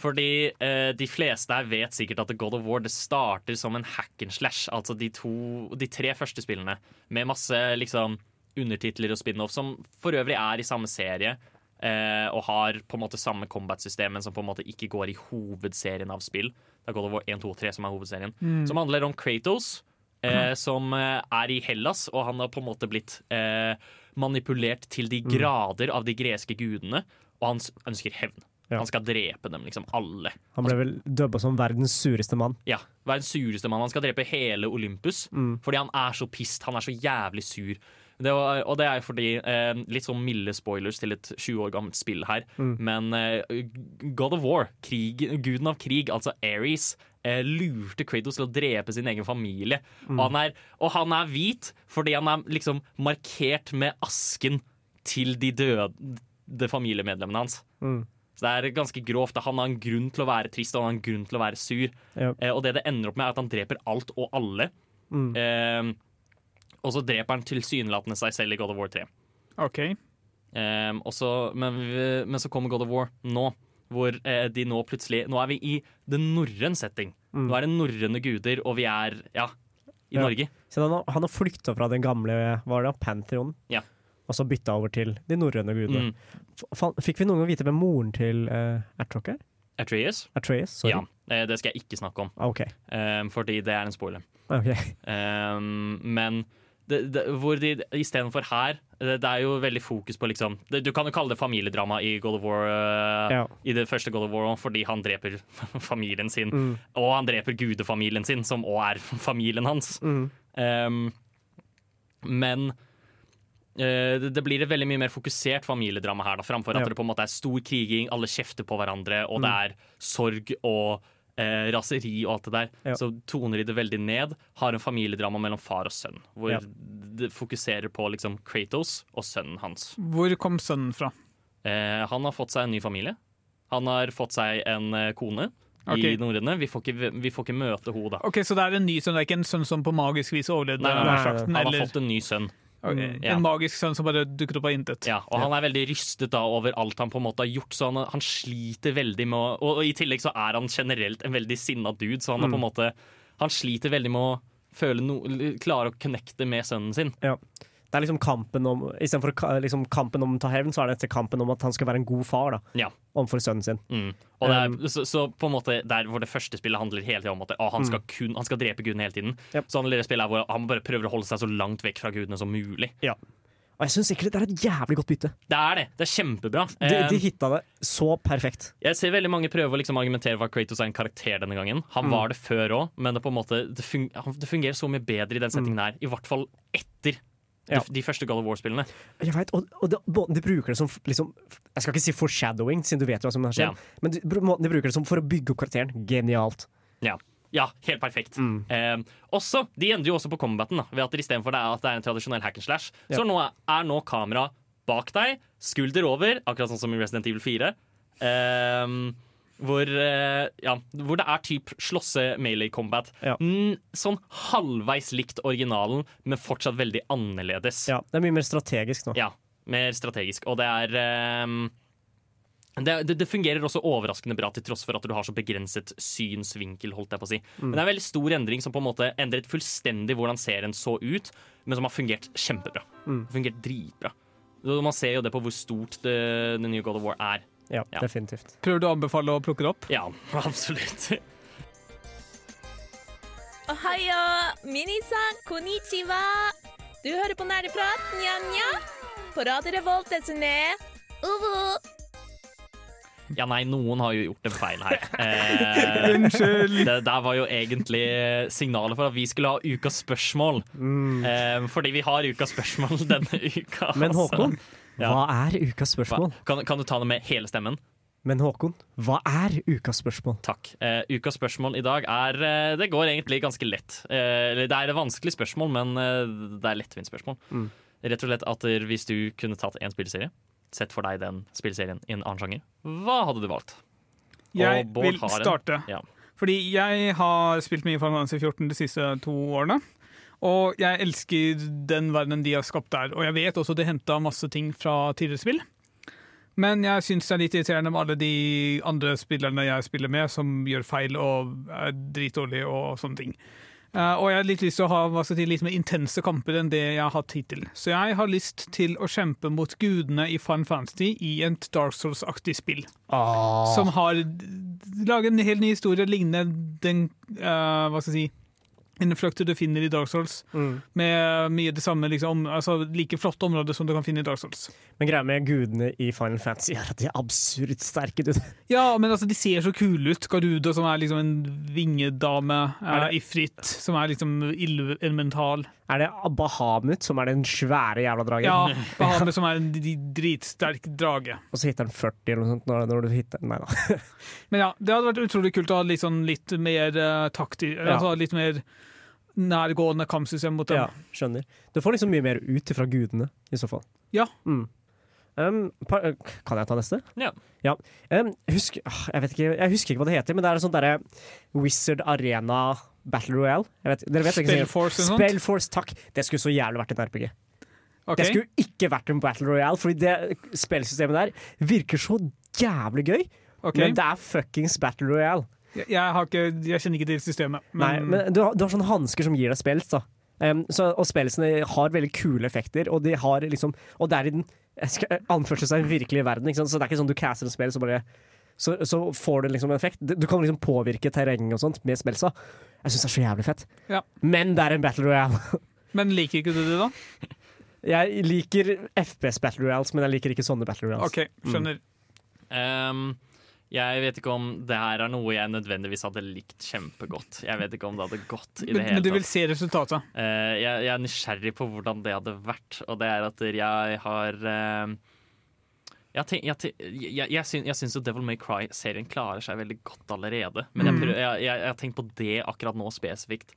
fordi eh, de fleste her vet sikkert at God of War det starter som en hack and slash. Altså de, to, de tre første spillene med masse liksom, undertitler og spin-off, som for øvrig er i samme serie. Eh, og har på en måte samme combat-system, men som på en måte ikke går i hovedserien av spill. Det er God of War 1, 2 og 3 som er hovedserien. Mm. Som handler om Kratos, eh, som eh, er i Hellas, og han har på en måte blitt eh, manipulert til de Mm. grader av de greske gudene, og han ønsker hevn. Ja. Han skal drepe dem, liksom alle. Han ble vel dubba som verdens sureste mann. Ja, Verdens sureste mann. Han skal drepe hele Olympus Mm. fordi han er så pissed. Han er så jævlig sur. Det var, og det er fordi eh, Litt sånn milde spoilers til et 20 år gammelt spill her. Mm. Men eh, God of War, krig, guden av krig, altså Ares, eh, lurte Kratos til å drepe sin egen familie. Mm. Og, han er, og han er hvit fordi han er liksom markert med asken til de døde familiemedlemmene hans. Mm. Så det er ganske grovt. Han har en grunn til å være trist og han har en grunn til å være sur. Ja. Eh, og det det ender opp med, er at han dreper alt og alle. Mm. Eh, og så dreper han tilsynelatende seg selv i God of War 3. OK. Um, også, men, men så kommer God of War nå, hvor uh, de nå plutselig Nå er vi i the norrøn setting. Mm. Nå er det norrøne guder, og vi er ja, i Ja. Norge. Så han har, han har flykta fra den gamle var det, Pantheon, Ja. og så bytta over til de norrøne gudene. Mm. Fikk vi noen gang vite hvem moren til uh, Atrock er? Atreus? Atreus? Sorry. Ja, eh, det skal jeg ikke snakke om, okay. OK. eh, fordi det er en spoiler. ok. Um, men det, det, hvor de istedenfor her det, det er jo veldig fokus på liksom det, Du kan jo kalle det familiedrama i God of War uh, Ja. I det første God of War fordi han dreper <laughs> familien sin. Mm. Og han dreper gudefamilien sin, som òg er <laughs> familien hans. Mm. Um, men uh, det, blir et veldig mye mer fokusert familiedrama her, da, framfor at Ja. det på en måte er stor kriging, alle kjefter på hverandre, og Mm. det er sorg og eh, raseri og alt det der. Ja. Så toner de det veldig ned. Har en familiedrama mellom far og sønn, hvor Ja. det fokuserer på liksom Kratos og sønnen hans. Hvor kom sønnen fra? Eh, han har fått seg en ny familie. Han har fått seg en eh, kone Okay. i norrøne. Vi, vi får ikke møte henne, da. Ok, Så det er en ny sønn, det er ikke en sønn som på magisk vis overlevde Nei, nei, nei, nei, han har fått en ny sønn. Ok, Ja. En magisk sønn som bare dukket opp av intet. Ja, og han er veldig rystet da over alt han på en måte har gjort, så han, han sliter veldig med å og, og i tillegg så er han generelt en veldig sinna dude, så han er på en Mm. måte Han sliter veldig med å føle no, klare å connecte med sønnen sin. Ja. Det er liksom kampen om Istedenfor liksom kampen om å ta hevn, så er det etter kampen om at han skal være en god far da Ja. overfor sønnen sin. Mm. Er, så, så på en måte Der hvor det første spillet handler hele tiden om at å, han, skal kun, han skal drepe gudene hele tiden, så handler det spillet hvor han bare prøver å holde seg så langt vekk fra gudene som mulig. Ja. Og jeg syns egentlig det er et jævlig godt bytte. Det er det. Det er kjempebra. De, de hitta det så perfekt. Jeg ser veldig mange prøve å liksom argumentere for at Kratos er en karakter denne gangen. Han Mm. var det før òg, men det, måte, det, fun det fungerer så mye bedre i den settingen her. I hvert fall etter Ja. de, de første God of War-spillene. Jeg vet, og, og de, måten de bruker det som liksom, Jeg skal ikke si foreshadowing, siden du vet hva som har skjedd, Ja. men de, de bruker det som for å bygge opp karakteren, genialt. Ja. ja, helt perfekt. Mm. Eh, også, De endrer jo også på combaten, da, ved at istedenfor det er at det er en tradisjonell hack and slash, så nå er, er nå kamera bak deg, skulder over, akkurat sånn som i Resident Evil 4. Eh, hvor, eh, ja, hvor det er typ slåsse melee combat. Mm, sånn halvveis likt originalen, men fortsatt veldig annerledes. Ja, Det er mye mer strategisk nå. Ja, mer strategisk. Og det er um, det, det, det fungerer også overraskende bra til tross for at du har så begrenset synsvinkel. holdt jeg på å si. Mm. Men det er en veldig stor endring som på en måte endret fullstendig hvordan serien så ut, men som har fungert kjempebra. Mm. Fungert dritbra. Man ser jo det på hvor stort det, det nye God of War er. Ja, definitivt. Prøver du å anbefale å plukke det opp? Ja, <laughs> absolutt. Ohayo, minisan, konnichiwa. Du hører på Nerdeprat, nja-nja. På Radio Revolt, desene. Uvu. Ja, nei, noen har jo gjort en feil her. <laughs> Eh, Unnskyld. Det der var jo egentlig signalet for at vi skulle ha ukas spørsmål. Eh, fordi vi har ukas spørsmål <laughs> denne uka. Men altså. Ja. hva er ukas spørsmål? Kan, kan du ta det med hele stemmen? Men Håkon, hva er ukas spørsmål? Takk. Uh, ukas spørsmål i dag er uh, Det går egentlig ganske lett. Eh, eller det er et vanskelig spørsmål, men det er lettvint spørsmål. Mm. Rett og slett at hvis du kunne tatt én spillserie, sett for deg den spillserien i en annen sjanger, hva hadde du valgt? Jeg Og Bård vil starte. Ja. Fordi jeg har spilt mye Final Fantasy 14 de siste to årene. Og jeg elsker den verdenen de har skapt der. Og jeg vet også de henta masse ting fra tidligere spill. Men jeg syns det er litt irriterende med alle de andre spillerne jeg spiller med, som gjør feil og er dritdårlige og sånne ting. Eh, og jeg har litt lyst til å ha si, litt mer intense kamper enn det jeg har hatt hittil. Så jeg har lyst til å kjempe mot gudene i Fun Fantasy i et Dark Souls-aktig spill. Som har laget en helt ny historie lignende den uh, Hva skal jeg si Innfløkter du finner i Dark Souls. Mm. Med mye det samme, liksom, altså like flotte områder som du kan finne i Dark Souls. Men greia med gudene i Final Fantasy er at de er absurd sterke. Du. Ja, men altså, de ser så kule ut. Garuda, som er liksom en vingedame. Er det- Ifrit, som er liksom elemental. Er det Bahamut som er den svære jævla dragen? Ja, <laughs> Bahamut, som er en dritsterk drage. Og så hitter den 40 eller noe sånt når, når du hitter Nei da. <laughs> Men ja, det hadde vært utrolig kult å ha litt, sånn, litt mer uh, takti... Ja. Altså litt mer nærgående kampsystem mot dem. Ja, skjønner. Du får liksom mye mer ut fra gudene, i så fall. Ja. Mm. Um, par, kan jeg ta neste? Ja. Um, husk, ah, jeg, vet ikke, jeg husker ikke hva det heter, men det er en sånn derre Wizard Arena Battle Royale. Jeg vet, dere vet ikke Spellforce eller noe? Spellforce, takk. Det skulle så jævlig vært en RPG. Okay. Det skulle ikke vært en Battle Royale, Fordi det spillsystemet der virker så jævlig gøy. okay. Men det er fuckings Battle Royale. Jeg, ikke, jeg kjenner ikke til systemet. Men, Nei, men du har, du har sånne hansker som gir deg spells, da. Um, så, og spelsene har veldig kule effekter, og de har liksom Og det er i den anførselstegn virkelige verden, ikke sant? så det er ikke sånn du caster et spill, så bare så, så får det liksom en effekt. Du kan liksom påvirke terrenget og sånt med spelsa Jeg syns det er så jævlig fett. Ja. Men det er en battle royale. <laughs> men liker ikke du det, da? Jeg liker FPS battle royales, men jeg liker ikke sånne battle royales. OK, skjønner. Um, jeg vet ikke om det her er noe jeg nødvendigvis hadde likt kjempegodt. Jeg vet ikke om det hadde gått i det Men, hele men du vil se resultatet? Uh, jeg, jeg er nysgjerrig på hvordan det hadde vært, og det er at jeg har uh, jeg, tenk, jeg, jeg, jeg, syns, jeg syns jo Devil May Cry-serien klarer seg veldig godt allerede. Men jeg, Mm. jeg, har tenkt på det akkurat nå spesifikt.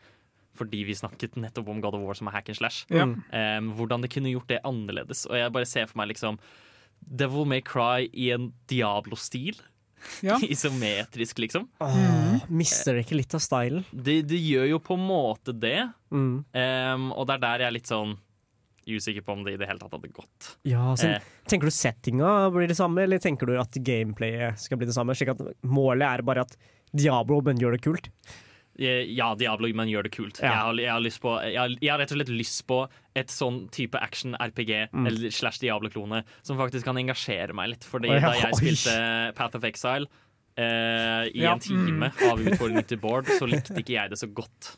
Fordi vi snakket nettopp om God of War som er hack and slash. Ja. Um, hvordan de kunne gjort det annerledes. Og jeg bare ser for meg liksom Devil May Cry i en Diablo-stil. Ja. <laughs> Isometrisk, liksom. Åh, mister det ikke litt av stylen? Det, de gjør jo på en måte det. Mm. Um, og det er der jeg er litt sånn Usikker på om det i det hele tatt hadde gått. Ja, så, Eh. Tenker du settinga blir det samme, eller tenker du at gameplayet skal bli det samme? Slik at målet er bare at Diablo, men gjør det kult? Eh, Ja, Diablo, men gjør det kult. Ja. Jeg, har, jeg, har på, jeg, har, jeg har rett og slett lyst på et sånn type action-RPG Mm. eller slash Diablo-klone som faktisk kan engasjere meg litt. Fordi da jeg <laughs> spilte Path of Exile eh, i Ja, en time mm. av utfordringen til <laughs> Bård, så likte ikke jeg det så godt.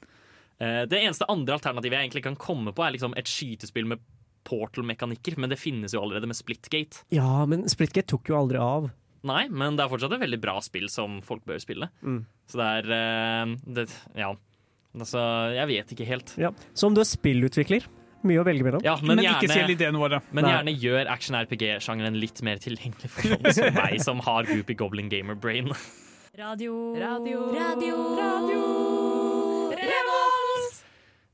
Eh, det eneste andre alternativet jeg egentlig kan komme på, er liksom et skytespill med portal-mekanikker, men det finnes jo allerede med Splitgate. Ja, men Splitgate tok jo aldri av. Nei, men det er fortsatt et veldig bra spill som folk bør spille. Mm. Så det er eh, det, Ja. Altså, jeg vet ikke helt. Ja. Så om du er spillutvikler, mye å velge mellom. Ja, men, Men ikke gjerne, selg ideene våre. men Nei. gjerne gjør action-RPG-sjangeren litt mer tilgjengelig for sånne som <laughs> meg, som har Goopy Goblin Gamer Brain. Radio. Radio. Radio. Revolt!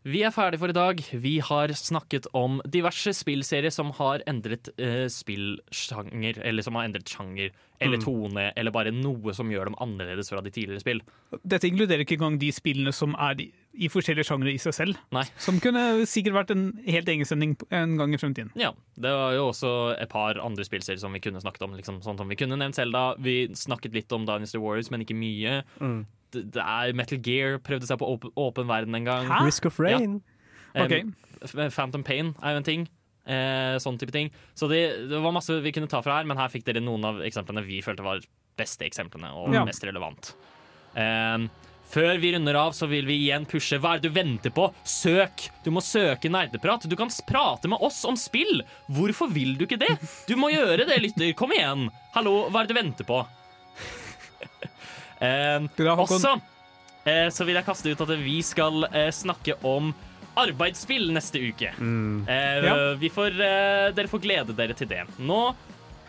Vi er ferdige for i dag. Vi har snakket om diverse spillserier som har endret eh, spillsjanger, eller som har endret sjanger, eller Mm. tone, eller bare noe som gjør dem annerledes fra de tidligere spill. Dette inkluderer ikke engang de spillene som er i, forskjellige sjangre i seg selv. Nei. Som kunne sikkert vært en helt egen sending en gang i fremtiden. Ja, det var jo også et par andre spillserier som vi kunne snakket om. Liksom, sånn som Vi kunne nevnt Zelda, vi snakket litt om Dynasty Warriors, men ikke mye. Mm. Det, er Metal Gear prøvde seg på åpen, åpen verden en gang. Hæ? Risk of Rain. Ja. Okay. Phantom Pain er jo en ting. Eh, sånn type ting. Så det, det var masse vi kunne ta fra her, men her fikk dere noen av eksemplene vi følte var beste eksemplene og Ja. mest relevant. Eh, før vi runder av, så vil vi igjen pushe Hva er det du venter på? Søk! Du må søke nerdeprat. Du kan prate med oss om spill! Hvorfor vil du ikke det? Du må gjøre det, lytter. Kom igjen! Hallo, hva er det du venter på? Håkon. også eh, så vil jeg kaste ut at vi skal eh, snakke om arbeidsspill neste uke. Eh, Ja. vi får, eh, dere får glede dere til det. Nå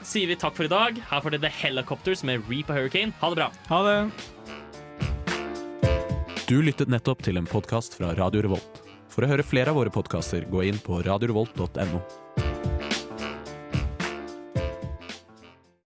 sier vi takk for i dag. Her får dere The Helicopters med Reaper Hurricane. Ha det bra. Ha det. Du lyttet nettopp til en podkast fra Radio Revolt. For å høre flere av våre podkaster, gå inn på radiorevolt.no.